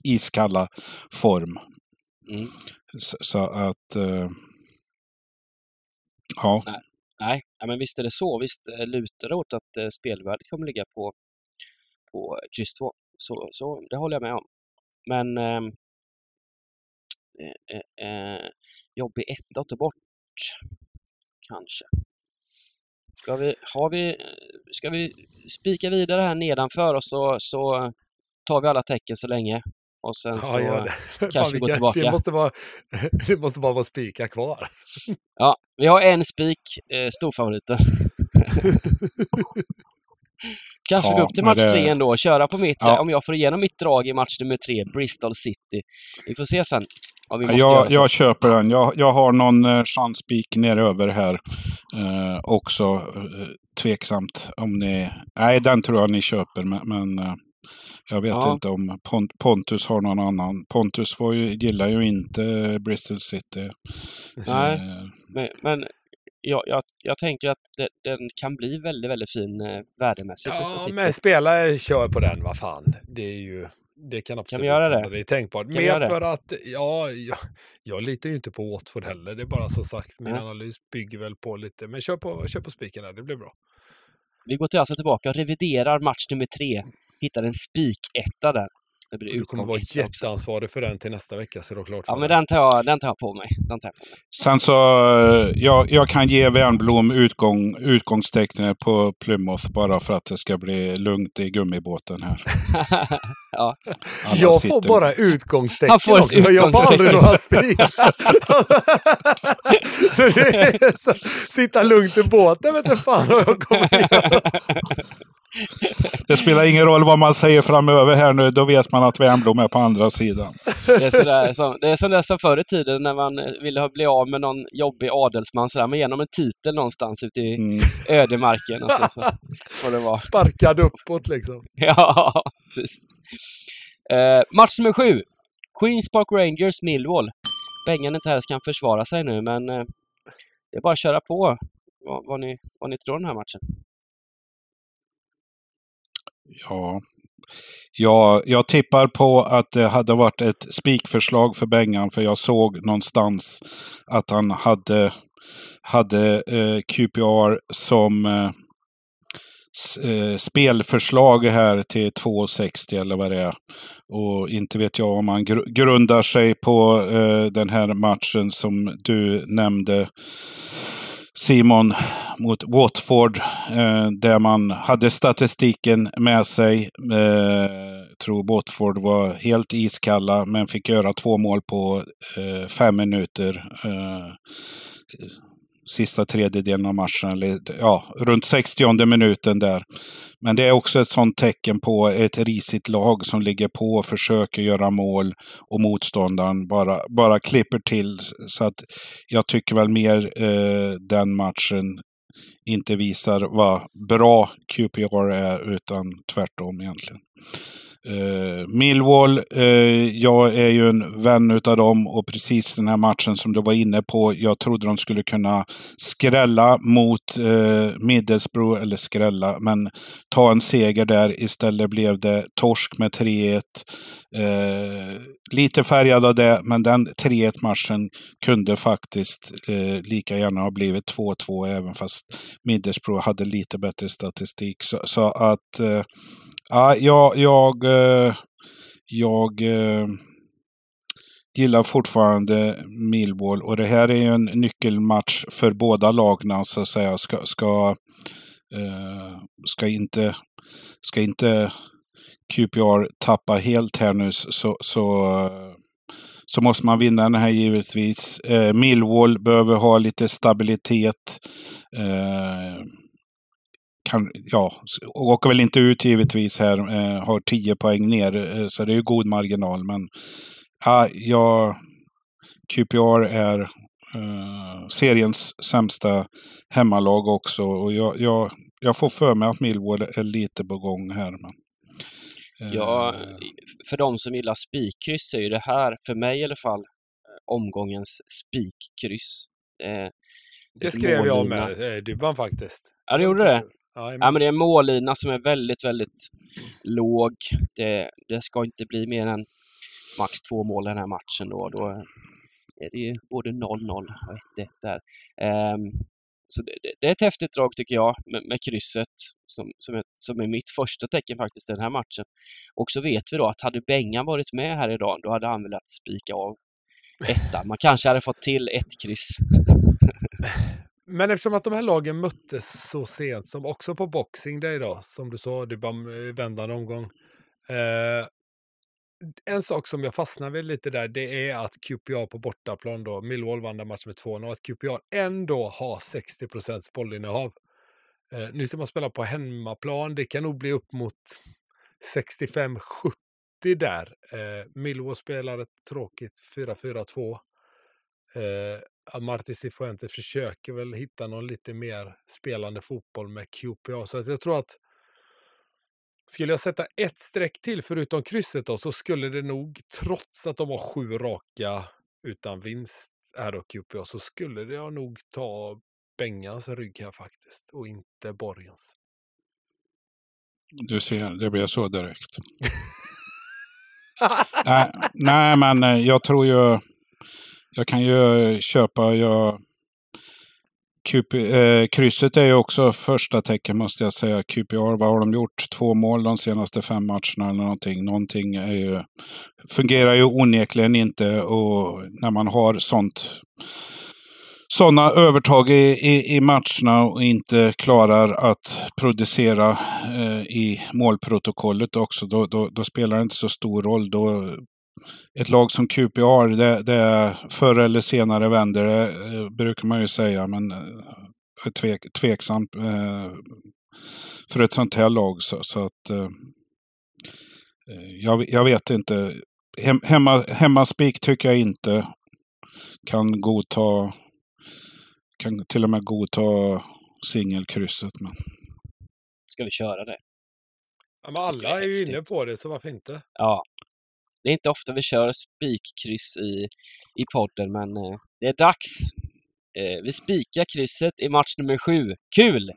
iskalla form. Mm. Så, att... ja. Nej. Nej, men visst är det så. Visst eh, lutar det åt att eh, spelvärdet kommer ligga på, på kryss 2. Så, så det håller jag med om. Men ehm, eh, eh, eh, jobbig etta att ta bort, kanske. Ska vi, har vi, ska vi spika vidare här nedanför och så, så tar vi alla tecken så länge? Och sen så ja, kanske vi går tillbaka. Det måste, vara, det måste bara vara spikar kvar. Ja, vi har en spik, eh, storfavoriten. Kanske ja, gå upp till match det... tre ändå och köra på mitt, ja. om jag får igenom mitt drag i match nummer tre, Bristol City. Vi får se sen. jag, jag köper den. Jag, jag har någon eh, chansspik neröver här eh, också. Eh, tveksamt om ni... Nej, den tror jag ni köper, men, men eh, jag vet ja. inte om Pontus har någon annan. Pontus ju, gillar ju inte Bristol City. Nej, eh. men, men jag, jag, jag, tänker att det, den kan bli väldigt, väldigt fin eh, värdemässigt. Ja, men spela kör på den, vad fan. Det är ju... Det kan absolut kan vi göra det? det är tänkbart. Kan Mer för att, ja, jag, jag litar ju inte på Watford heller. Det är bara som sagt, min mm. analys bygger väl på lite, men kör på, kör på spiken där, det blir bra. Vi går till alltså tillbaka och reviderar match nummer tre hittar en spiketta där. Det blir Du kommer vara jätteansvarig för den till nästa vecka, så du har klart för Ja, men den tar jag, den tar jag på mig. Den tar jag på mig. Sen så, eh, jag, jag kan ge Wernbloom utgång, utgångstecknet på Plymouth bara för att det ska bli lugnt i gummibåten här. ja. Alla Jag får sitter- bara utgångstecken Han får också. Jag får aldrig utgångstecken. några spikar. så det är så, sitta lugnt i båten vet du fan vad jag kommer göra. Det spelar ingen roll vad man säger framöver här nu, då vet man att Wernbloom är på andra sidan. Det är, sådär, som, det är det som förr i tiden när man eh, ville ha- bli av med någon jobbig adelsman sådär, men genom en titel någonstans ute i Mm. ödemarken. Och så, så får det vara. Sparkad uppåt liksom. Ja, precis. Eh, match nummer sju. Queens Park Rangers Millwall. Bengan inte här kan försvara sig nu, men eh, det är bara att köra på vad, vad, ni, vad ni tror om den här matchen. Ja. Ja, jag tippar på att det hade varit ett spikförslag för Bengan, för jag såg någonstans att han hade, hade eh, QPR som eh, s- eh, spelförslag här till 2,60 eller vad det är. Och inte vet jag om han gr- grundar sig på eh, den här matchen som du nämnde Simon mot Watford eh, där man hade statistiken med sig. Eh, tror Watford var helt iskalla men fick göra två mål på eh, fem minuter. Eh, Sista tredjedelen av matchen, eller ja, runt 60 minuten där. Men det är också ett sånt tecken på ett risigt lag som ligger på och försöker göra mål och motståndaren bara, bara klipper till. Så att jag tycker väl mer eh, den matchen inte visar vad bra QPR är, utan tvärtom egentligen. Eh, Millwall, eh, jag är ju en vän utav dem och precis den här matchen som du var inne på, jag trodde de skulle kunna skrälla mot eh, Middlesbrough, eller skrälla, men ta en seger där. Istället blev det torsk med 3-1. Eh, lite färgad av det, men den 3-1 matchen kunde faktiskt eh, lika gärna ha blivit 2-2, även fast Middlesbrough hade lite bättre statistik. Så, så att eh, Ja, jag, jag, eh, jag eh, gillar fortfarande Millwall och det här är ju en nyckelmatch för båda lagen så att säga. Ska, ska, eh, ska, inte, ska inte QPR tappa helt här nu så, så, så måste man vinna den här givetvis. Millwall behöver ha lite stabilitet. Eh, kan, ja, åker väl inte ut givetvis här, eh, har 10 poäng ner, eh, så det är ju god marginal. Men ja, jag, QPR är eh, seriens sämsta hemmalag också. Och jag, jag, jag får för mig att Millwall är lite på gång här. Men, eh, Ja, för de som gillar spikkryss är ju det här, för mig i alla fall, eh, omgångens spikkryss. Eh, Det skrev jag med eh, Dybban faktiskt. Ja, det gjorde det. Ja, Ja, men det är en mållina som är väldigt, väldigt låg. Det, det ska inte bli mer än max två mål i den här matchen då. Då är det ju både 0-0 och 1-1 där. Ehm, så det, det- det är ett häftigt drag tycker jag med, med krysset som, som, är, som är mitt första tecken faktiskt i den här matchen. Och så vet vi då att hade Bengan varit med här idag då hade han velat spika av ettan. Man kanske hade fått till ett kryss. Men eftersom att de här lagen möttes så sent som också på Boxing Day då, som du sa, det eh, var vändande omgång. Eh, en sak som jag fastnar vid lite där, det är att QPR på bortaplan då, Millwall vann den matchen med 2-0, att QPR ändå har 60 procents bollinnehav. Eh, nu ska man spela på hemmaplan, det kan nog bli upp mot 65-70 där. Eh, Millwall spelar ett tråkigt 4-4-2. Eh, Amarty Cifuentes försöker väl hitta någon lite mer spelande fotboll med QPA. Så att jag tror att skulle jag sätta ett streck till förutom krysset då, så skulle det nog, trots att de har sju raka utan vinst här då QPA, så skulle det nog ta Bengans rygg här faktiskt och inte Borgens. Du ser, det blir så direkt. nej, nej, men eh, jag tror ju... Jag kan ju eh, köpa... Jag, QP, eh, krysset är ju också första tecken måste jag säga. QPR, vad har de gjort? Två mål de senaste fem matcherna eller någonting. Någonting är ju, fungerar ju onekligen inte och när man har sånt sådana övertag i, i, i, matcherna och inte klarar att producera eh, i målprotokollet också, då, då, då, spelar det inte så stor roll. Då, ett lag som QPR, det, det förr eller senare vänder det, eh, brukar man ju säga, men eh, tvek, tveksamt eh, för ett sånt här lag. Så, så att jag, jag, vet inte. Hem, hemma, hemmaspik tycker jag inte kan godta kan till och med godta singelkrysset. Men... Ska vi köra det? Ja, men alla är ju inne på det, så varför inte? Ja. Det är inte ofta vi kör spikkryss i, i podden, men eh, det är dags. Eh, vi spikar krysset i match nummer sju. Kul!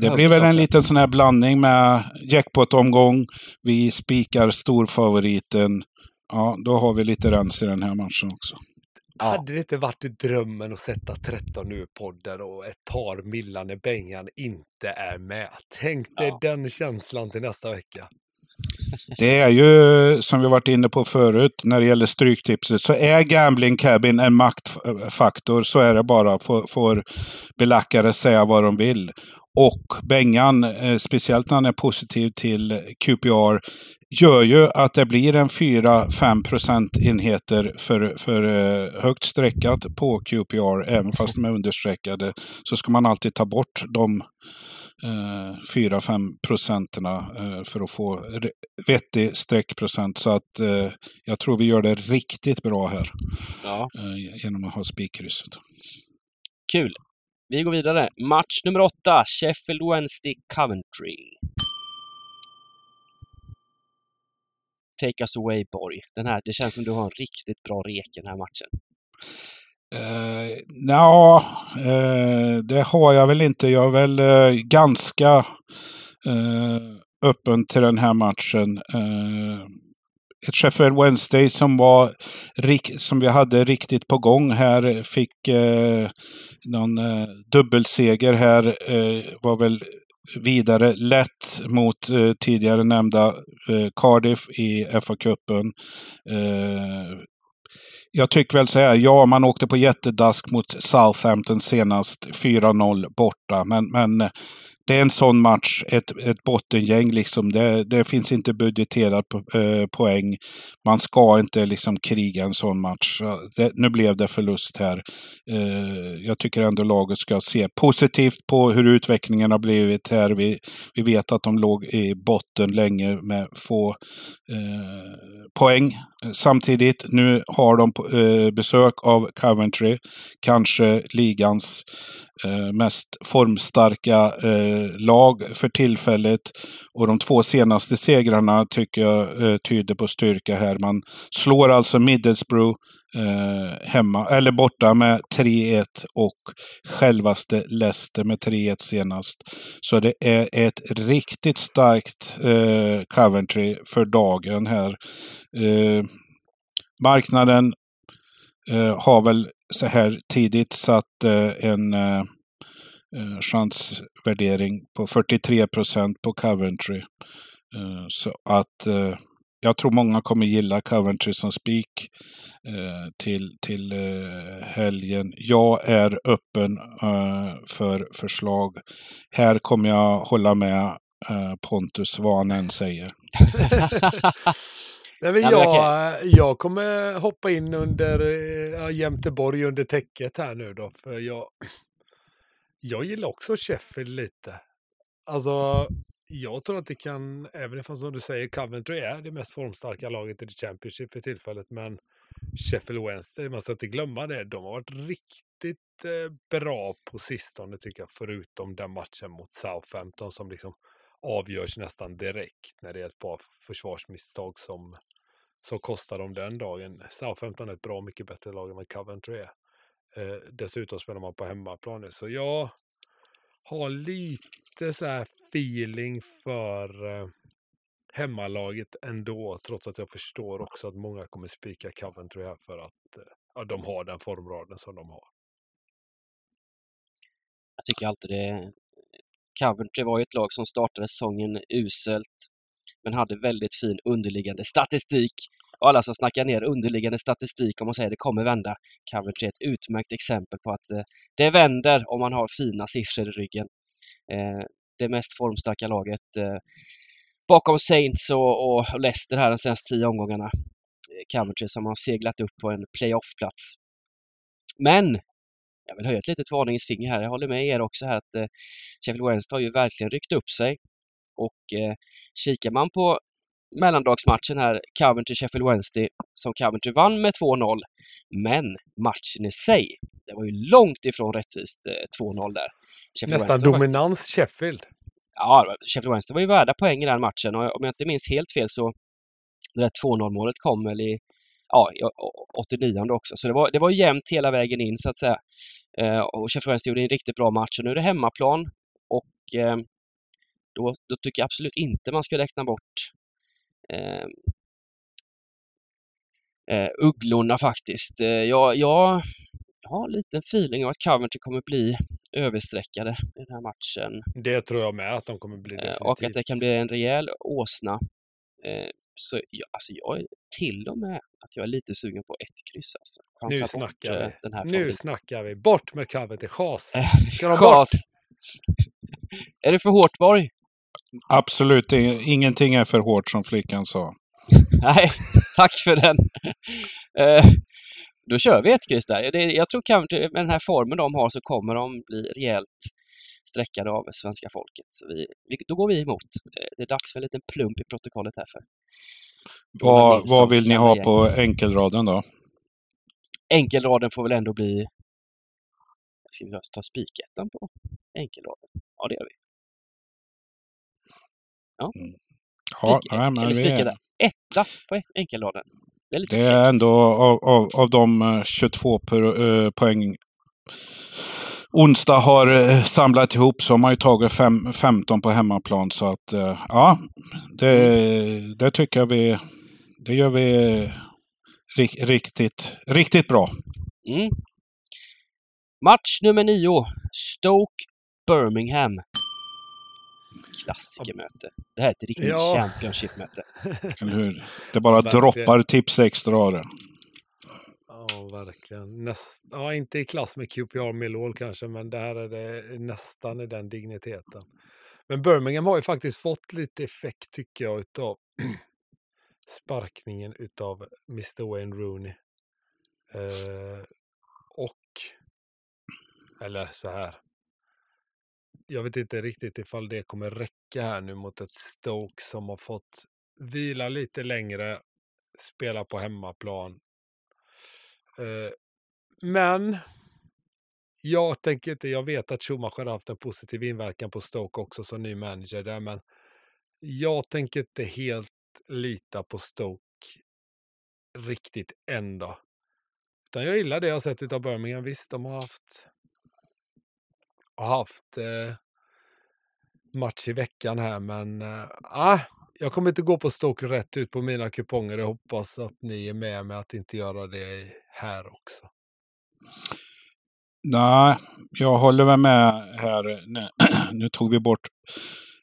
Det blir väl en liten sån här blandning med jackpot-omgång. Vi spikar storfavoriten. Ja, då har vi lite rens i den här matchen också. Ja. Hade det inte varit drömmen att sätta 13 nu podden och ett par millar när Bengan inte är med? Tänk dig ja. den känslan till nästa vecka. Det är ju, som vi varit inne på förut, när det gäller Stryktipset, så är Gambling Cabin en maktfaktor. Så är det bara. Får, får belackare säga vad de vill. Och Bengan, eh, speciellt när han är positiv till QPR, gör ju att det blir en 4-5 procentenheter för, för eh, högt streckat på QPR. Även fast de är understreckade så ska man alltid ta bort de 4-5 procenterna eh, för att få vettig streckprocent. Så att eh, jag tror vi gör det riktigt bra här. Ja. Eh, genom att ha spikkrysset. Kul! Vi går vidare. Match nummer åtta, Sheffield Wednesday Coventry. Take us away Borg. Den här, det känns som du har en riktigt bra rek i den här matchen. Uh, ja, eh, det har jag väl inte. Jag är väl eh, ganska eh, öppen till den här matchen. Eh, ett Sheffield Wednesday som, var, som vi hade riktigt på gång här. Fick eh, någon eh, dubbelseger här. Eh, var väl vidare lätt mot eh, tidigare nämnda eh, Cardiff i FA-cupen. Eh, jag tycker väl så här, ja man åkte på jättedask mot Southampton senast, 4-0 borta. Men, men det är en sån match, ett, ett bottengäng liksom. Det, det finns inte budgeterat po eh, poäng. Man ska inte liksom kriga en sån match. Det, nu blev det förlust här. Eh, jag tycker ändå laget ska se positivt på hur utvecklingen har blivit här. Vi, vi vet att de låg i botten länge med få eh, poäng. Samtidigt, nu har de eh, besök av Coventry, kanske ligans Eh, mest formstarka eh, lag för tillfället. Och de två senaste segrarna tycker jag eh, tyder på styrka här. Man slår alltså Middlesbrough eh, hemma, eller borta med 3-1 och självaste Leicester med 3-1 senast. Så det är ett riktigt starkt eh, Coventry för dagen här. Eh, marknaden har väl så här tidigt satt en eh, chansvärdering på 43 procent på Coventry. Eh, så att eh, jag tror många kommer gilla Coventry som spik eh, till, till eh, helgen. Jag är öppen eh, för förslag. Här kommer jag hålla med Pontus än säger. Nej, men jag, jag kommer hoppa in under äh, Jämteborg under täcket här nu då. För jag, jag gillar också Sheffield lite. Alltså, jag tror att det kan, även om som du säger Coventry är det mest formstarka laget i The Championship för tillfället, men Sheffield Wednesday, man ska inte glömma det, de har varit riktigt eh, bra på sistone tycker jag, förutom den matchen mot Southampton som liksom avgörs nästan direkt när det är ett par försvarsmisstag som, som kostar dem den dagen. Southampton är ett bra mycket bättre lag än vad Coventry är. Eh, dessutom spelar man på hemmaplan nu, så jag har lite så här feeling för eh, hemmalaget ändå, trots att jag förstår också att många kommer spika Coventry här för att eh, ja, de har den formraden som de har. Jag tycker alltid det... Coventry var ju ett lag som startade säsongen uselt men hade väldigt fin underliggande statistik. Och alla som snackar ner underliggande statistik om man säger det kommer vända. Coventry är ett utmärkt exempel på att eh, det vänder om man har fina siffror i ryggen. Eh, det mest formstarka laget eh, bakom Saints och, och Leicester här de senaste tio omgångarna. Coventry som har seglat upp på en playoff-plats. Men jag vill höja ett litet varningens finger här. Jag håller med er också här att eh, Sheffield Wednesday har ju verkligen ryckt upp sig. Och eh, kikar man på mellandagsmatchen här, Coventry-Sheffield Wednesday, som Coventry vann med 2-0. Men matchen i sig, det var ju långt ifrån rättvist eh, 2-0 där. Sheffield Nästan Wednesday dominans faktiskt, Sheffield. Ja, Sheffield Wednesday var ju värda poäng i den matchen och om jag inte minns helt fel så det där 2-0 målet kom väl i ja, 89 också. Så det var, det var jämnt hela vägen in så att säga. Eh, och Sheffield gjorde en riktigt bra match och nu är det hemmaplan och eh, då, då, tycker jag absolut inte man ska räkna bort eh, eh, ugglorna faktiskt. Eh, jag, jag, jag har en liten feeling av att Coventry kommer bli överstreckade i den här matchen. Det tror jag med att de kommer bli definitivt. Och att det kan bli en rejäl åsna. Så jag, alltså jag är till och med att jag är lite sugen på ett kryss. Alltså. nu snackar bort, vi. Den här nu snackar vi. Bort med Coventry. Chas. Ska de bort? är det för hårt Borg? Absolut ingenting är för hårt som flickan sa. Nej, tack för den. Då kör vi ett kryss där. Jag tror kanske med den här formen de har så kommer de bli rejält streckade av svenska folket. Så vi, då går vi emot. Det är dags för en liten plump i protokollet här. För. Vad, vad vill ni ha på enkelraden då? Enkelraden får väl ändå bli... Ska vi ta spikettan på enkelraden? Ja, det gör vi. Ja. Mm. Ja, nej, men vi är... Etta på enkelraden. Det är, lite det är ändå av, av, av de 22 per, uh, poäng onsdag har eh, samlat ihop så har man ju tagit fem, 15 på hemmaplan. Så att uh, ja, det, det tycker jag vi, det gör vi riktigt, riktigt bra. Mm. Match nummer nio. Stoke Birmingham klassikermöte. Det här är ett riktigt ja. Championship-möte. Eller hur? Det bara droppar tips extra av det. Verkligen. Näst, ja, inte i klass med QPR Millwall kanske, men det här är det nästan i den digniteten. Men Birmingham har ju faktiskt fått lite effekt tycker jag utav sparkningen utav Mr Wayne Rooney. Eh, och, eller så här, jag vet inte riktigt ifall det kommer räcka här nu mot ett Stoke som har fått vila lite längre, spela på hemmaplan. Eh, men jag tänker inte, jag vet att Schumacher har haft en positiv inverkan på Stoke också som ny manager där, men jag tänker inte helt lita på Stoke riktigt ändå. Utan jag gillar det jag har sett av Birmingham. Visst, de har haft har haft eh, match i veckan här, men eh, ah! Jag kommer inte gå på Stoke rätt ut på mina kuponger. Jag hoppas att ni är med mig att inte göra det här också. Nej, jag håller med, med här. Nu tog vi bort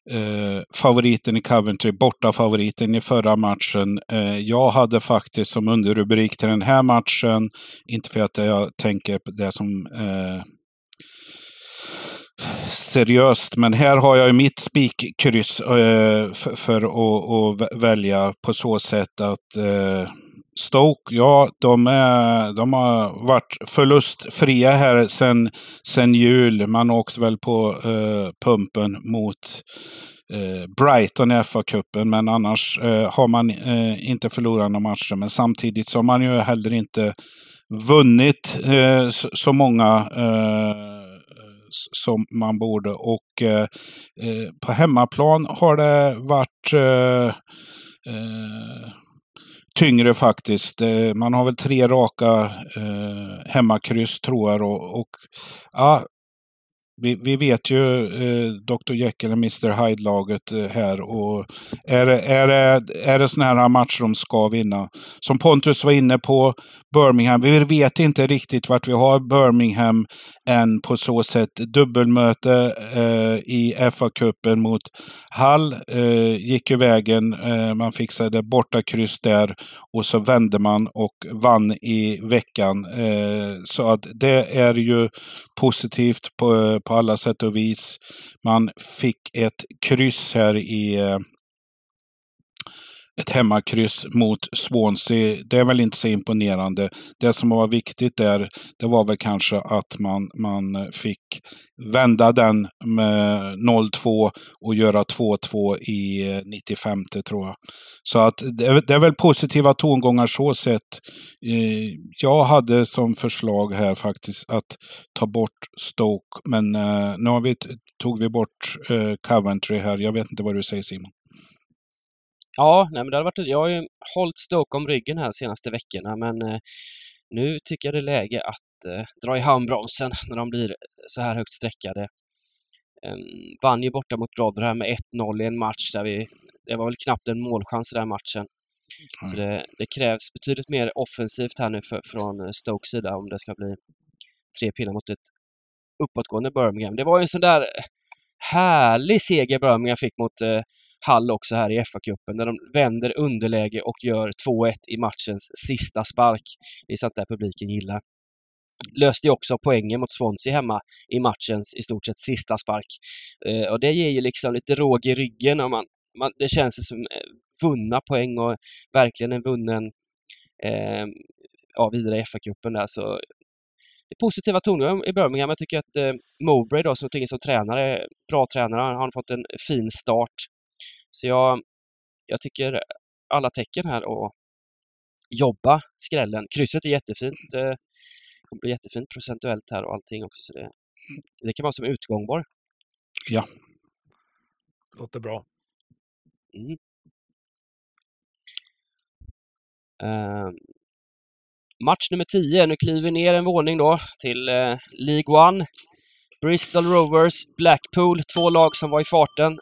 eh, favoriten i Coventry, borta favoriten i förra matchen. Eh, jag hade faktiskt som underrubrik till den här matchen, inte för att jag tänker på det som eh, seriöst. Men här har jag mitt spikkryss eh, för, för att, att, välja på så sätt att eh, Stoke, ja, de, är, de har varit förlustfria här sen, sen jul. Man åkte väl på eh, pumpen mot eh, Brighton i FA-cupen, men annars eh, har man eh, inte förlorat några matcher. Men samtidigt så har man ju heller inte vunnit eh, så, så, många eh, som man borde. Och eh, eh, på hemmaplan har det varit eh, eh tyngre faktiskt. Eh, man har väl tre raka eh, hemmakryss tror jag. Och, och ja, vi, vi, vet ju eh, Dr Jekyll och Mr Hyde-laget eh, här. Och är, det, är, är det sådana här matcher de ska vinna? Som Pontus var inne på, Birmingham. Vi vet inte riktigt vart vi har Birmingham än på så sätt dubbelmöte eh, i FA-cupen mot Hall. Eh, gick ju vägen, eh, man fixade borta kryss där och så vände man och vann i veckan. Eh, så att det är ju positivt på, på alla sätt och vis. Man fick ett kryss här i eh, ett hemmakryss mot Swansea. Det är väl inte så imponerande. Det som var viktigt där, det var väl kanske att man, man fick vända den med 0-2 och göra 2-2 i eh, 95 tror jag. Så att det, det är väl positiva tongångar så sett. Eh, jag hade som förslag här faktiskt att ta bort Stoke, men eh, nu har vi, tog vi bort Coventry här. Jag vet inte vad du säger Simon. Ja, nej, men det hade varit, jag har ju hållit Stoke om ryggen här de senaste veckorna men eh, nu tycker jag det är läge att eh, dra i handbromsen när de blir så här högt streckade. Um, vann ju borta mot Rotherham med 1-0 i en match där vi, det var väl knappt en målchans i den matchen. Mm. Så det, det, krävs betydligt mer offensivt här nu för, från eh, Stokes sida om det ska bli tre pinnar mot ett uppåtgående Birmingham. Det var ju en sån där härlig seger Birmingham fick mot eh, Hall också här i FA-cupen när de vänder underläge och gör 2-1 i matchens sista spark. Det är sånt där publiken gillar. Löste ju också poängen mot Swansea hemma i matchens i stort sett sista spark. Eh, och det ger ju liksom lite råg i ryggen. Och man, man, det känns som eh, vunna poäng och verkligen en vunnen eh, ja, vidare i FA-cupen där. Så det är positiva tongångar i Birmingham. Jag tycker att eh, Mowbray då, som som tränare, bra tränare, han har fått en fin start. Så jag, jag tycker alla tecken här och jobba skrällen. Krysset är jättefint. Det eh, kommer bli jättefint procentuellt här och allting också. Så det, det kan vara som utgångbar. Ja. Låter bra. Mm. Uh, match nummer 10. Nu kliver vi ner en våning då till uh, League One. Bristol Rovers, Blackpool, två lag som var i farten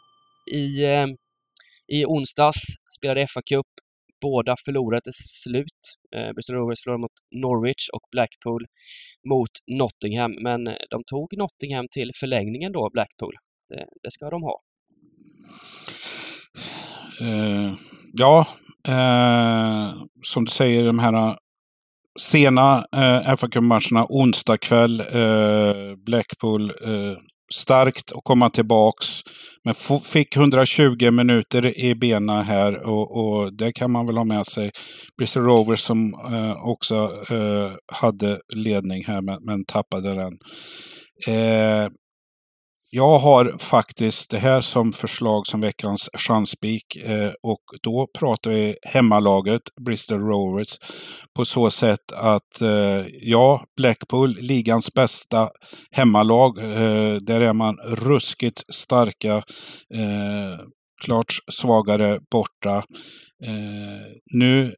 i uh, i onsdags spelade FA-cup. Båda förlorade till slut. Eh, Bristol Rovers förlorade mot Norwich och Blackpool mot Nottingham. Men eh, de tog Nottingham till förlängningen då, Blackpool. Det, det ska de ha. Eh, ja, eh, som du säger, de här eh, sena eh, fa Cup-matcherna onsdag kväll. Eh, Blackpool starkt att komma tillbaks. Men fick 120 minuter i benen här och, och, det kan man väl ha med sig. Bristol Rovers som eh, också eh, hade ledning här men, men tappade den. Eh, jag har faktiskt det här som förslag som veckans chansspik eh, och då pratar vi hemmalaget Bristol Rovers på så sätt att eh, ja, Blackpool, ligans bästa hemmalag. Eh, där är man ruskigt starka. Eh, klart svagare borta. Eh, nu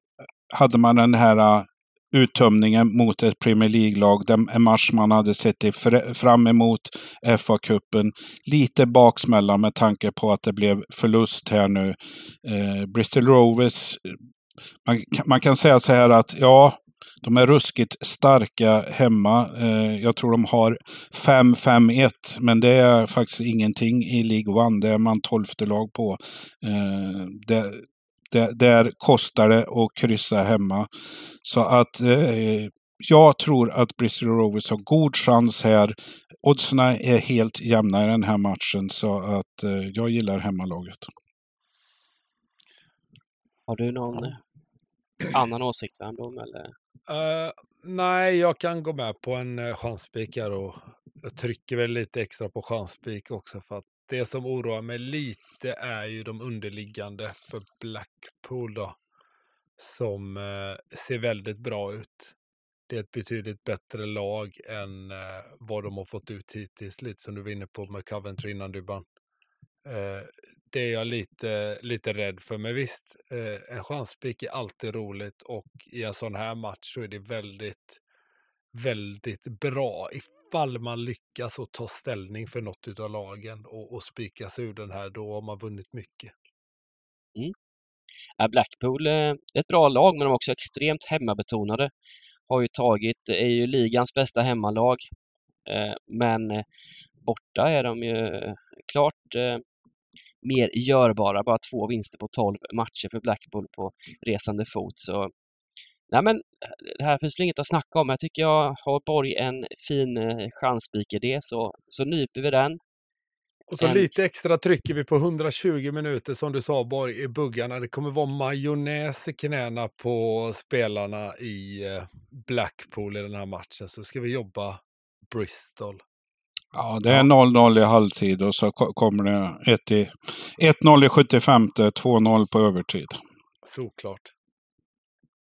hade man den här uttömningen mot ett Premier League-lag. En match man hade sett fram emot, FA-cupen. Lite baksmälla med tanke på att det blev förlust här nu. Eh, Bristol Rovers, man, man, kan säga så här att ja, de är ruskigt starka hemma. Eh, jag tror de har 5-5-1, men det är faktiskt ingenting i League One. Det är man tolfte lag på. Eh, det, det, där kostar det att kryssa hemma. Så att eh, jag tror att Bristol Rovers har god chans här. Oddsen är helt jämna i den här matchen så att eh, jag gillar hemmalaget. Har du någon annan åsikt Värmdom eller? Uh, nej, jag kan gå med på en uh, chansspik och jag trycker väl lite extra på chansspik också för att det som oroar mig lite är ju de underliggande för Blackpool då. Som eh, ser väldigt bra ut. Det är ett betydligt bättre lag än eh, vad de har fått ut hittills. Lite som du var inne på med Coventry innan du Eh, det är jag lite, lite rädd för. Men visst, eh, en chanspik är alltid roligt och i en sån här match så är det väldigt väldigt bra ifall man lyckas att ta ställning för något av lagen och, och spika sig ur den här, då har man vunnit mycket. Mm. Äh, Blackpool är ett bra lag men de är också extremt hemmabetonade. Har ju tagit, är ju ligans bästa hemmalag. Eh, men eh, borta är de ju klart mer görbara. Bara två vinster på 12 matcher för Blackpool på resande fot. Så Nej men det här finns det inget att snacka om. Jag tycker jag har Borg en fin eh, chanspik-idé så, så nyper vi den. Och så En- lite extra trycker vi på 120 minuter som du sa Borg i buggarna. Det kommer vara majonnäs i knäna på spelarna i eh, Blackpool i den här matchen. Så ska vi jobba Bristol. Ja, det är 0-0 i halvtid och så ko- kommer det 1 i- 1-0 i 75, 2-0 på övertid. Såklart.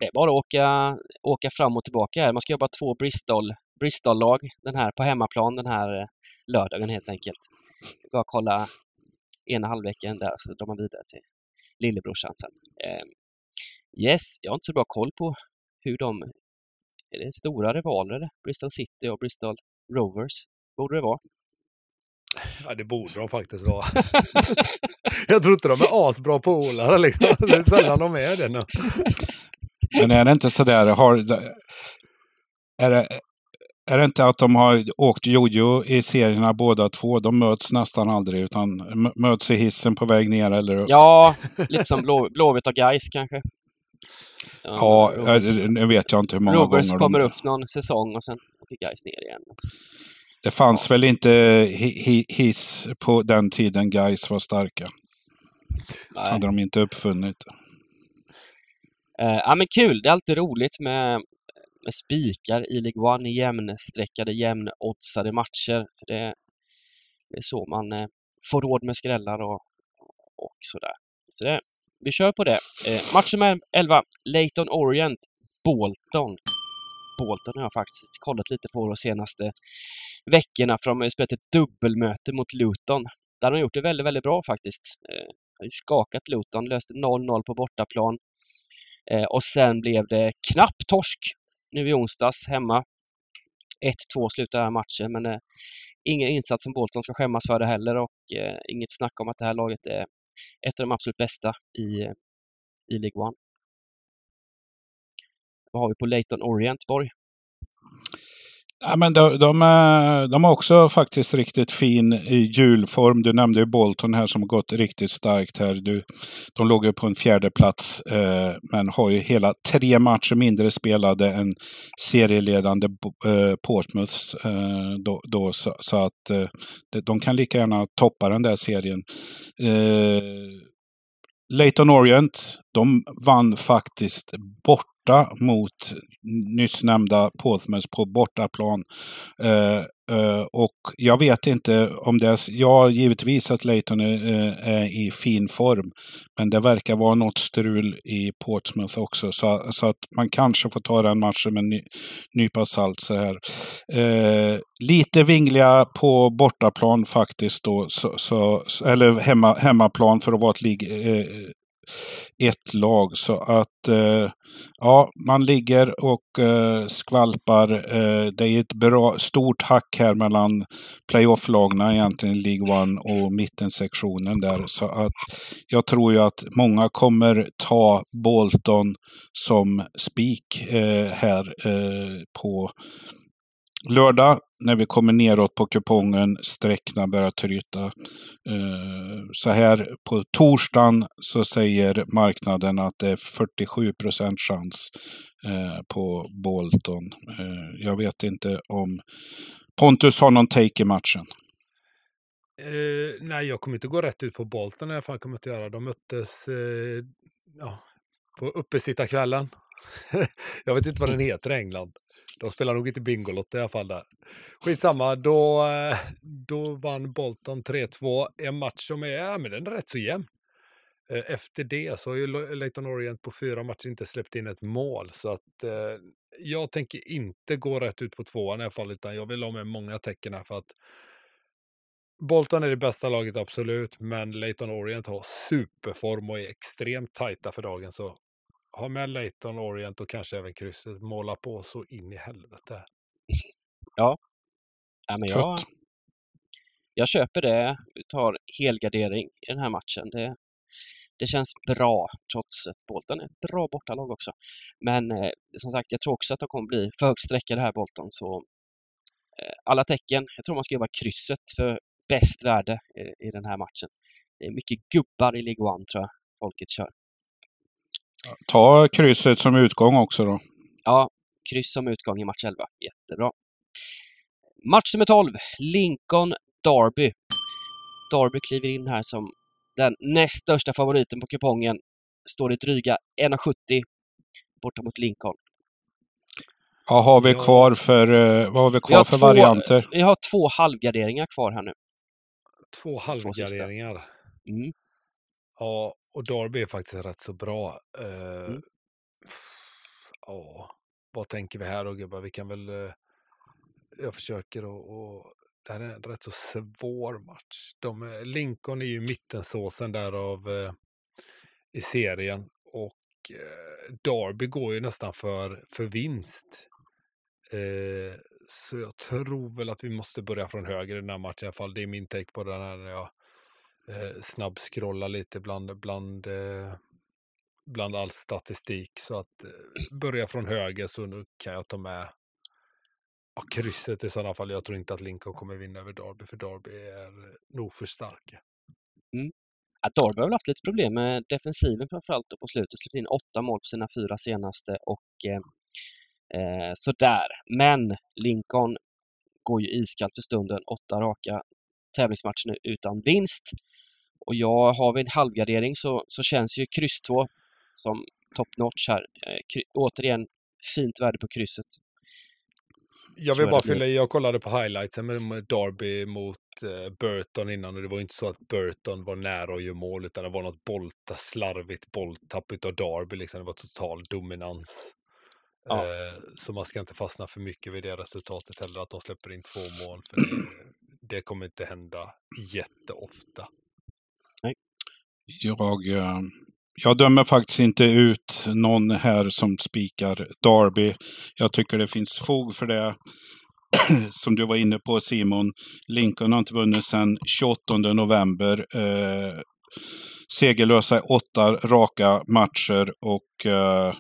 Det är bara att åka, åka fram och tillbaka här. Man ska jobba två Bristol, Bristol-lag den här på hemmaplan den här eh, lördagen helt enkelt. Bara kolla ena halvleken där så drar man vidare till lillebrorsan sen. Eh, yes, jag har inte så bra koll på hur de... Är det stora rivaler? eller? Bristol City och Bristol Rovers? Borde det vara. Ja, det borde de faktiskt vara. Jag tror inte de är asbra polare liksom. Det är sällan de är det. Nu. Men är det inte sådär, har, är, det, är det inte att de har åkt jojo i serierna båda två? De möts nästan aldrig utan möts i hissen på väg ner eller upp. Ja, lite som Blå, Blåvitt och Gais kanske. Ja, eh, nu vet jag inte hur många Rovers gånger kommer de... upp någon säsong och sen åker Gais ner igen. Alltså. Det fanns väl inte hi, hi, hiss på den tiden guys var starka. Nej. Hade de inte uppfunnit. Eh, ja men kul, det är alltid roligt med, med spikar i League One, i jämnstreckade, jämnoddsade matcher. Det, det är så man eh, får råd med skrällar och, och sådär. Så det, vi kör på det. Eh, match nummer 11, Leighton Orient, Bolton. Bolton har jag faktiskt kollat lite på de senaste veckorna för de har ju spelat ett dubbelmöte mot Luton. Där har de gjort det väldigt, väldigt bra faktiskt. Eh, har ju skakat Luton, löste 0-0 på bortaplan. Eh, och sen blev det knapp torsk nu i onsdags hemma. 1-2 slutade matchen men eh, ingen insats som Bolton ska skämmas för det heller och eh, inget snack om att det här laget är ett av de absolut bästa i, i League One. Vad har vi på Leighton Orient, Borg? Ja, men de, de, eh, de har också faktiskt riktigt fin eh, julform. Du nämnde ju Bolton här som har gått riktigt starkt här. Du, de låg ju på en fjärde plats eh, men har ju hela tre matcher mindre spelade än serieledande eh, Portsmouth. Eh, då, då, så, så att eh, de, kan lika gärna toppa den där serien. Eh, Leighton Orient, de vann faktiskt borta mot nyss nämnda Portsmouth på bortaplan. Eh, eh, och jag vet inte om det är... Ja, givetvis att Leighton är, eh, är i fin form. Men det verkar vara något strul i Portsmouth också. Så, så att man kanske får ta den matchen med en ny, nypa salt så här. Eh, lite vingliga på bortaplan faktiskt då. Så, så, eller hemma, hemmaplan för att vara ett lig, eh, ett lag. Så att eh, ja, man ligger och eh, skvalpar. Eh, det är ett bra, stort hack här mellan playoff-lagen, egentligen, League One och mittensektionen där. Så att jag tror ju att många kommer ta Bolton som spik eh, här eh, på lördag när vi kommer neråt på kupongen, sträckna börjar tryta. Eh, så här på torsdagen så säger marknaden att det är 47 procent chans eh, på Bolton. Eh, jag vet inte om Pontus har någon take i matchen. Eh, nej, jag kommer inte gå rätt ut på Bolton i alla fall. Kommer inte göra. De möttes eh, ja, på uppesittarkvällen. jag vet inte vad den heter i England. De spelar nog inte Bingolotto i alla fall där. Skitsamma, då, eh, då vann Bolton 3-2. En match som är, ja, men den är rätt så jämn. Eh, efter det så har ju Leighton Orient på fyra matcher inte släppt in ett mål. Så att eh, jag tänker inte gå rätt ut på tvåan i alla fall, utan jag vill ha med många tecken här för att Bolton är det bästa laget absolut, men Leighton Orient har superform och är extremt tajta för dagen. Så ha med Leyton Orient och kanske även krysset. Måla på så in i helvete. Ja, men jag, jag köper det. Vi tar helgardering i den här matchen. Det, det känns bra trots att Bolton är ett bra bortalag också. Men eh, som sagt, jag tror också att de kommer bli för högt sträckade här Bolton. Så eh, alla tecken. Jag tror man ska jobba krysset för bäst värde i, i den här matchen. Det är mycket gubbar i League One tror jag folket kör. Ta krysset som utgång också då. Ja, kryss som utgång i match 11. Jättebra. Match nummer 12. Lincoln Derby. Derby kliver in här som den näst största favoriten på kupongen. Står i dryga 1,70 borta mot Lincoln. Vad har vi kvar för, eh, vad har vi kvar har för två- varianter? Vi har två halvgarderingar kvar här nu. Två halvgarderingar. Mm. Ja, och Darby är faktiskt rätt så bra. Eh, Mm. Ja, vad tänker vi här då gubbar? Vi kan väl... eh, jag försöker. Och, det här är en rätt så svår match. De, är- Lincoln är ju mittensåsen där av eh, i serien och eh, Darby går ju nästan för, för vinst. Eh, så jag tror väl att vi måste börja från höger i den här matchen i alla fall. Det är min take på den här när jag eh, snabbscrollar lite bland, bland, eh, bland all statistik. Så att eh, börja från höger så nu kan jag ta med ja, krysset i sådana fall. Jag tror inte att Lincoln kommer vinna över Derby för Derby är eh, nog för starka. Mm. Ja, Derby har väl haft lite problem med defensiven framförallt och på slutet släppt in åtta mål på sina fyra senaste och eh, eh sådär. Men Lincoln går ju iskallt för stunden. Åtta raka tävlingsmatcher nu utan vinst. Och jag har vi en halvgardering så, så känns ju kryss 2 som top notch här. Eh, kry, återigen fint värde på krysset. Jag vill bara fylla i, jag kollade på highlightsen med Derby mot eh, Burton innan och det var inte så att Burton var nära att göra mål utan det var något bollta, slarvigt bolltapp utav Derby liksom. Det var total dominans. Ja. Eh, så man ska inte fastna för mycket vid det resultatet heller, att de släpper in två mål. För det, det kommer inte hända jätteofta. Jag, eh, jag dömer faktiskt inte ut någon här som spikar Derby. Jag tycker det finns fog för det. som du var inne på Simon, Lincoln har inte vunnit sedan 28 november. Eh, segerlösa i åtta raka matcher och eh,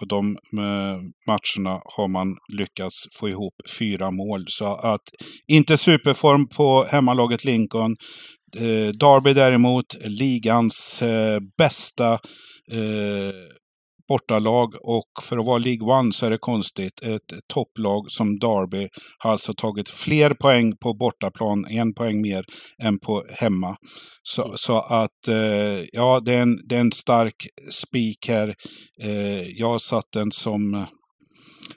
på de eh, matcherna har man lyckats få ihop fyra mål. Så att inte superform på hemmalaget Lincoln. Eh, Derby däremot, ligans eh, bästa bortalag och för att vara League One så är det konstigt. Ett topplag som Derby har alltså tagit fler poäng på bortaplan, en poäng mer än på hemma. Så, så att eh, ja, det är, en, det är en stark spik här. Eh, jag har satt den som,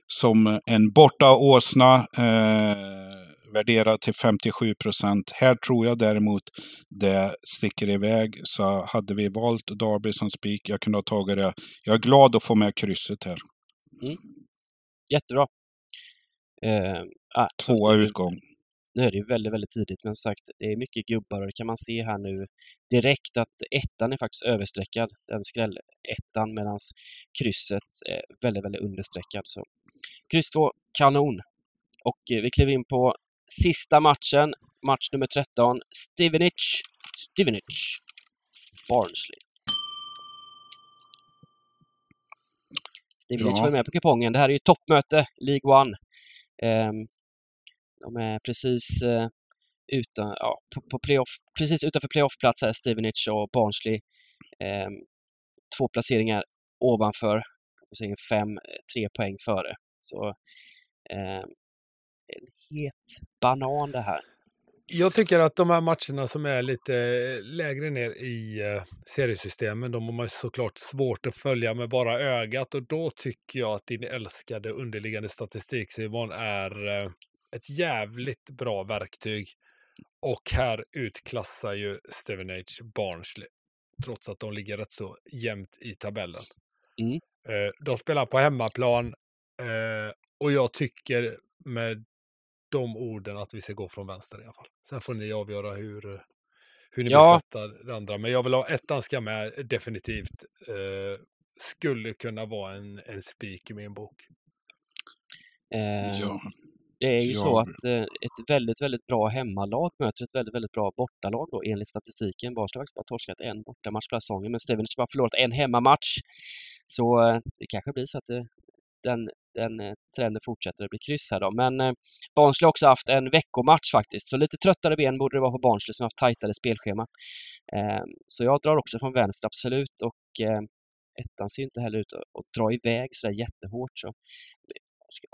som en borta åsna. Eh, värderad till 57 procent. Här tror jag däremot det sticker iväg. Så hade vi valt Derby som spik, jag kunde ha tagit det. Jag är glad att få med krysset här. Jättebra. Eh, ah, Tvåa utgång. Nu är det ju väldigt, väldigt tidigt, men sagt, det är mycket gubbar och det kan man se här nu direkt att ettan är faktiskt överstreckad, den skrällettan, medan krysset är väldigt, väldigt understreckad. Så. Kryss 2, kanon! Och eh, vi kliver in på sista matchen, match nummer 13, Stevenage, Stevenage, Barnsley. Stevenage Ja. var med på kupongen. Det här är ju toppmöte, League One. Ehm, de är precis eh, utan, ja, på, playoff, precis utanför playoffplats här, Stevenage och Barnsley. Ehm, två placeringar ovanför, fem, eh, tre poäng före. Så ehm, en het banan det här. Jag tycker att de här matcherna som är lite lägre ner i eh, seriesystemen, de har man såklart svårt att följa med bara ögat och då tycker jag att din älskade underliggande statistik Simon är eh, ett jävligt bra verktyg. Och här utklassar ju Stevenage Barnsley, trots att de ligger rätt så jämnt i tabellen. Mm. Eh, de spelar på hemmaplan och jag tycker med de orden att vi ska gå från vänster i alla fall. Sen får ni avgöra hur, hur ni Ja. vill sätta det andra. Men jag vill ha ettan ska med definitivt. Eh, skulle kunna vara en, en spik i min bok. Ehm, Ja. Det är ju Ja. så att eh, ett väldigt, väldigt bra hemmalag möter ett väldigt, väldigt bra bortalag då enligt statistiken. Barnsley har bara torskat en bortamatch på säsongen, men Stevenage har bara förlorat en hemmamatch. Så eh, det kanske blir så att det den, den eh, trenden fortsätter, att bli kryss här då. Men eh, Barnsley har också haft en veckomatch faktiskt, så lite tröttare ben borde det vara på Barnsley som har haft tajtare spelschema. Eh, så jag drar också från vänster, absolut. Och eh, ettan ser inte heller ut att, att dra iväg sådär jättehårt. Så eh,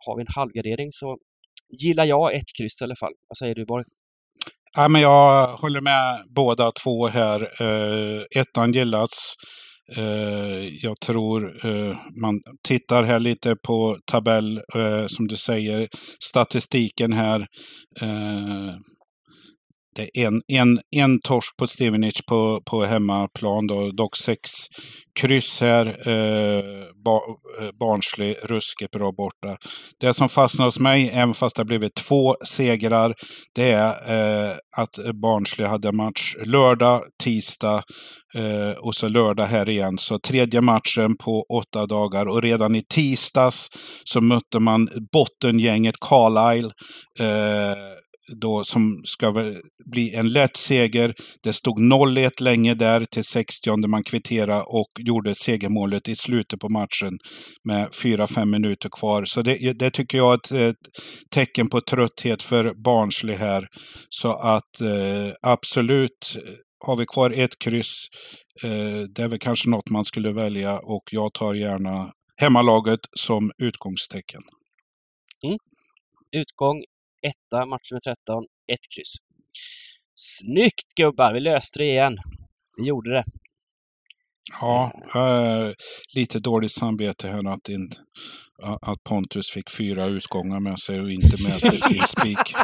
har vi en halvgardering så gillar jag ett kryss i alla fall. Vad säger du Borg? Ja, men jag håller med båda två här. Eh, ettan gillas. Eh, jag tror eh, man tittar här lite på tabell, eh, som du säger, statistiken här. Det är en, en, en torsk på Stevenage på, på hemmaplan, då, dock sex kryss här. Eh, ba, eh, Barnsley, ruskigt bra borta. Det som fastnar hos mig, även fast det har blivit två segrar, det är eh, att Barnsley hade match lördag, tisdag eh, och så lördag här igen. Så tredje matchen på åtta dagar och redan i tisdags så mötte man bottengänget Carlisle. Eh, då som ska bli en lätt seger. Det stod 0-1 länge där till 60 man kvitterade och gjorde segermålet i slutet på matchen med 4-5 minuter kvar. Så det, det, tycker jag är ett, ett, tecken på trötthet för Barnsley här. Så att eh, absolut, eh, har vi kvar ett kryss, eh, det är väl kanske något man skulle välja och jag tar gärna hemmalaget som utgångstecken. Mm. Utgång etta, match med 13, ett kryss. Snyggt gubbar! Vi löste det igen. Vi gjorde det. Ja, äh, lite dåligt samvete här att, in, att Pontus fick fyra utgångar med sig och inte med sig sin spik.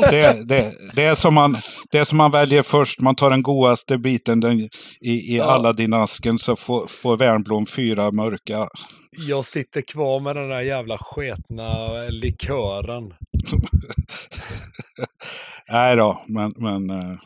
det, det, det, är som man, det är som man väljer först. Man tar den godaste biten den, i, i ja. Aladdin-asken så får, får Värnblom fyra mörka. Jag sitter kvar med den där jävla sketna likören. Nej då, men, men eh,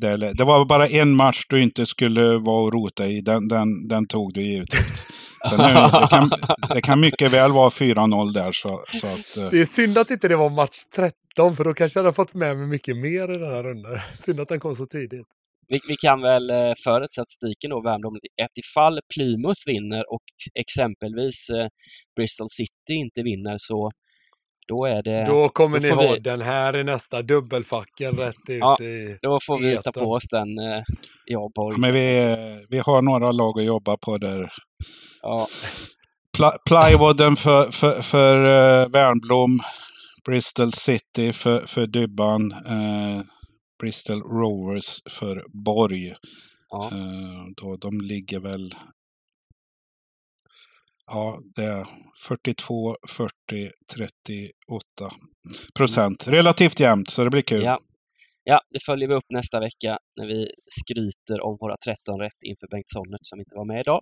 det, det, det, var bara en match du inte skulle vara och rota i. Den, den, den tog du givetvis. Så nu, det, kan, det kan mycket väl vara 4-0 där. Så, så att, eh. det är synd att inte det var match 13, för då kanske jag hade fått med mig mycket mer i den här rundan. Synd att den kom så tidigt. Vi, vi kan väl eh, förut statistiken då värna om att ifall Plymouth vinner och exempelvis eh, Bristol City inte vinner så då är det... Då kommer då ni ha vi... den här i nästa dubbelfacken rätt ut ja, i Då får vi ta på oss den, eh, jag och. Men vi, vi har några lag att jobba på där. Ja. Pl plywooden för, för, för uh, Värnblom. Bristol City för, för Dybban. Uh, Bristol Rovers för Borg. Ja. Uh, då, de ligger väl Ja, det är 42, 40, 38 procent. Relativt jämnt, så det blir kul. Ja. ja, det följer vi upp nästa vecka när vi skryter om våra 13 rätt inför Bengt Sonnert som inte var med idag.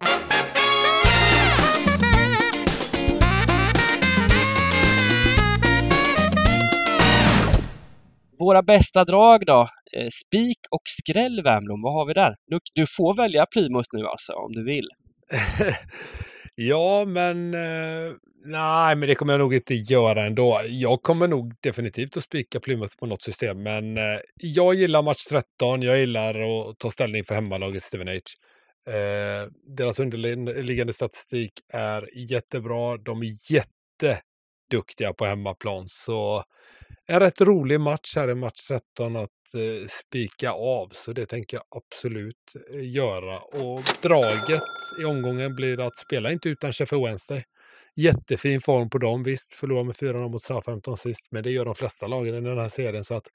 Våra bästa drag då? Eh, spik och skräll Värmblom, vad har vi där? Du, du får välja Plymouth nu alltså, om du vill. Ja, men eh, nej, men det kommer jag nog inte göra ändå. Jag kommer nog definitivt att spika Plymouth på något system, men eh, jag gillar match 13. Jag gillar att ta ställning för hemmalaget Stevenage. Eh, deras underliggande statistik är jättebra. De är jätteduktiga på hemmaplan, så en rätt rolig match här i match 13 att eh, spika av, så det tänker jag absolut eh, göra. Och draget i omgången blir att spela inte utan Sheffield Wednesday. Jättefin form på dem, visst, förlorar med 4-0 mot Southampton sist, men det gör de flesta lagen i den här serien, så att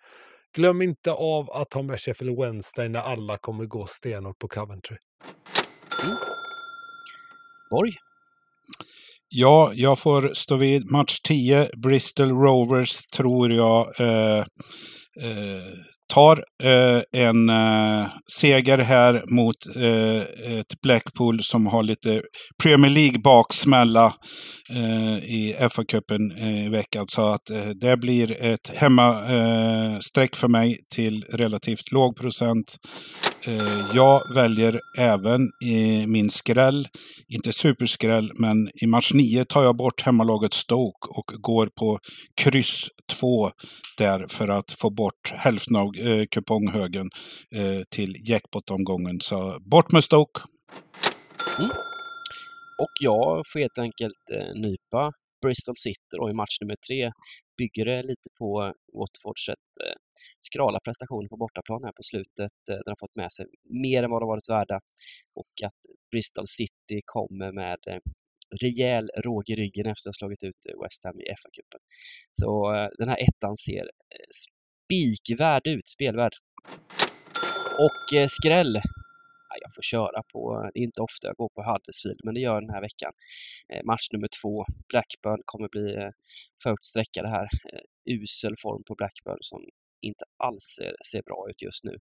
glöm inte av att ha med Sheffield Wednesday när alla kommer gå stenhårt på Coventry. Mm. Borg? Ja, jag får stå vid match 10. Bristol Rovers tror jag eh, Eh, tar eh, en eh, seger här mot eh, ett Blackpool som har lite Premier League-baksmälla eh, i FA-cupen eh, i veckan. Så att eh, det blir ett hemmastreck för mig till relativt låg procent. Jag väljer även i min skräll, inte superskräll, men i match 9 tar jag bort hemmalaget Stoke och går på kryss 2 där för att få bort hälften av eh, kuponghögen eh, till jackpot-omgången. Så bort med Stoke! Mm. och jag får helt enkelt eh, nypa Bristol City och i match nummer tre. Bygger det lite på Watfords eh, skrala prestation på bortaplan här på slutet. Eh, den har fått med sig mer än vad de varit värda och att Bristol City kommer med eh, rejäl råg i ryggen efter att ha slagit ut eh, West Ham i FA-cupen. Så eh, den här ettan ser eh, spikvärd ut, spelvärd. Och eh, skräll ja, jag får köra på, det är inte ofta jag går på Huddersfield, men det gör den här veckan. Eh, match nummer två, Blackburn kommer bli eh, för högt här. Eh, usel form på Blackburn som inte alls ser, ser bra ut just nu.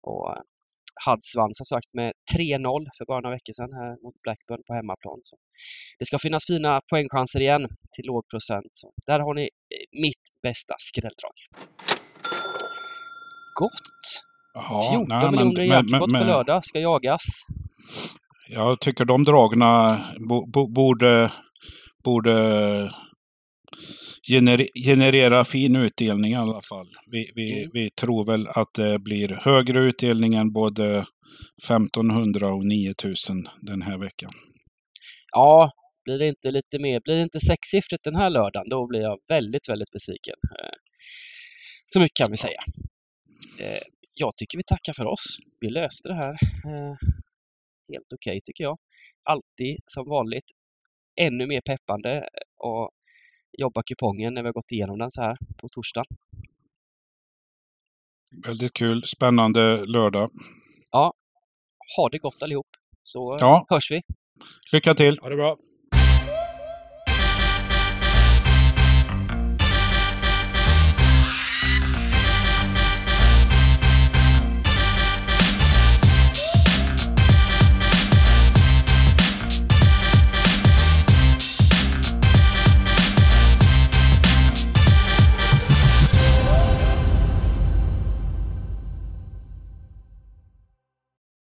Och eh, Huds vann som sagt med 3-0 för bara några veckor sedan här mot Blackburn på hemmaplan. Så det ska finnas fina poängchanser igen till låg procent. Så där har ni eh, mitt bästa skrälldrag. Gott! Ja, 14 nej, miljoner men- jackpot men- på lördag ska jagas. Jag tycker de dragna bo, bo, borde, borde gener, generera fin utdelning i alla fall. Vi, vi, Mm. vi tror väl att det blir högre utdelning än både 1500 och 9000 den här veckan. Ja, blir det inte lite mer, blir det inte sexsiffrigt den här lördagen, då blir jag väldigt, väldigt besviken. Eh, Så mycket kan vi säga. Eh, Jag tycker vi tackar för oss. Vi löste det här eh, helt okej tycker jag. Alltid som vanligt ännu mer peppande att jobba kupongen när vi har gått igenom den så här på torsdag. Väldigt kul, spännande lördag. Ha det gott allihop, så Ja. hörs vi. Lycka till! Ha det bra.